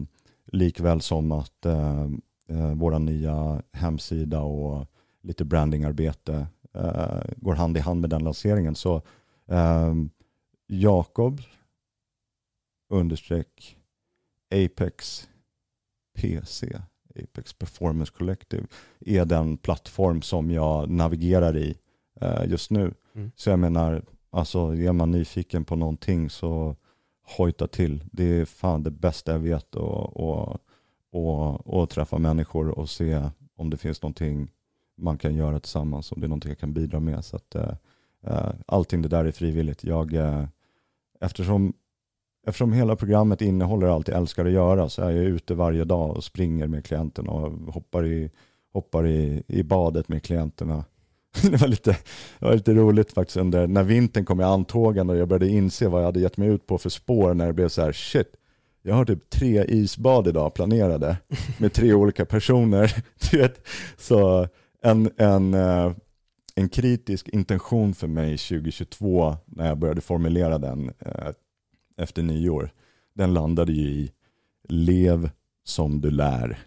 likväl som att eh, eh, vår nya hemsida och lite brandingarbete eh, går hand i hand med den lanseringen. Så eh, Jakob understreck Apex PC, Apex Performance Collective, är den plattform som jag navigerar i uh, just nu. Mm. Så jag menar, alltså är man nyfiken på någonting så hojta till. Det är fan det bästa jag vet och, och, och, och träffa människor och se om det finns någonting man kan göra tillsammans, om det är någonting jag kan bidra med. Så att, uh, allting det där är frivilligt. Jag, uh, eftersom, eftersom hela programmet innehåller allt jag älskar att göra så är jag ute varje dag och springer med klienterna och hoppar i, hoppar i, i badet med klienterna. det, var lite, det var lite roligt faktiskt under, när vintern kom i antågande och jag började inse vad jag hade gett mig ut på för spår när det blev så här shit, jag har typ tre isbad idag planerade med tre olika personer. Du vet, så en, en, eh, en kritisk intention för mig 2022 när jag började formulera den eh, efter nyår, den landade ju i lev som du lär.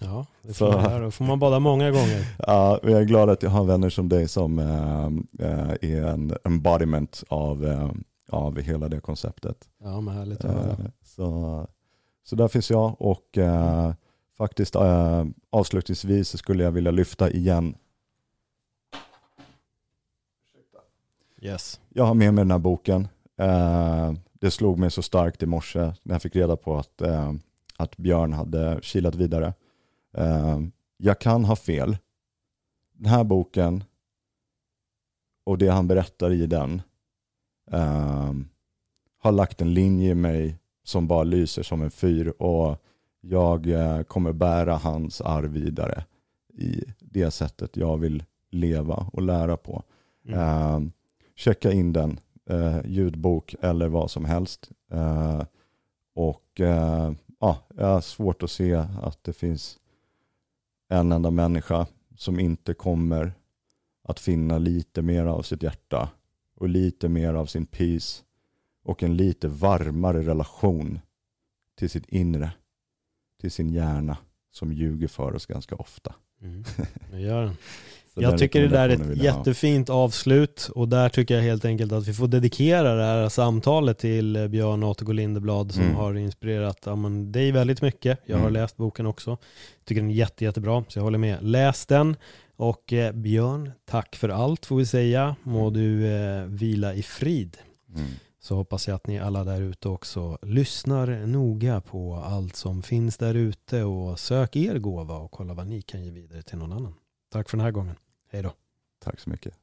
Ja, det får, man, då får man bada många gånger. Ja, jag är glad att jag har vänner som dig som äh, är en embodiment av, äh, av hela det konceptet. Ja, men härligt att höra. Så, så där finns jag och äh, faktiskt avslutningsvis skulle jag vilja lyfta igen. Yes. Jag har med mig den här boken. Det slog mig så starkt i morse när jag fick reda på att att Björn hade kilat vidare. Uh, jag kan ha fel. Den här boken och det han berättar i den uh, har lagt en linje i mig som bara lyser som en fyr och jag uh, kommer bära hans arv vidare i det sättet jag vill leva och lära på. Mm. Ehm, checka in den, eh, ljudbok eller vad som helst. och ja, jag har svårt att se att det finns en enda människa som inte kommer att finna lite mer av sitt hjärta och lite mer av sin peace och en lite varmare relation till sitt inre, till sin hjärna som ljuger för oss ganska ofta. Mm, det gör den. Jag tycker det där är ett jättefint avslut och där tycker jag helt enkelt att vi får dedikera det här samtalet till Björn Återgård Lindeblad som mm. har inspirerat ja, men, dig väldigt mycket. Jag har mm. läst boken också. Tycker den är jätte, jättebra så jag håller med. Läs den och eh, Björn, tack för allt får vi säga. Må du eh, vila i frid. Mm. Så hoppas jag att ni alla där ute också lyssnar noga på allt som finns där ute och sök er gåva och kolla vad ni kan ge vidare till någon annan. Tack för den här gången. Hej då. Tack så mycket.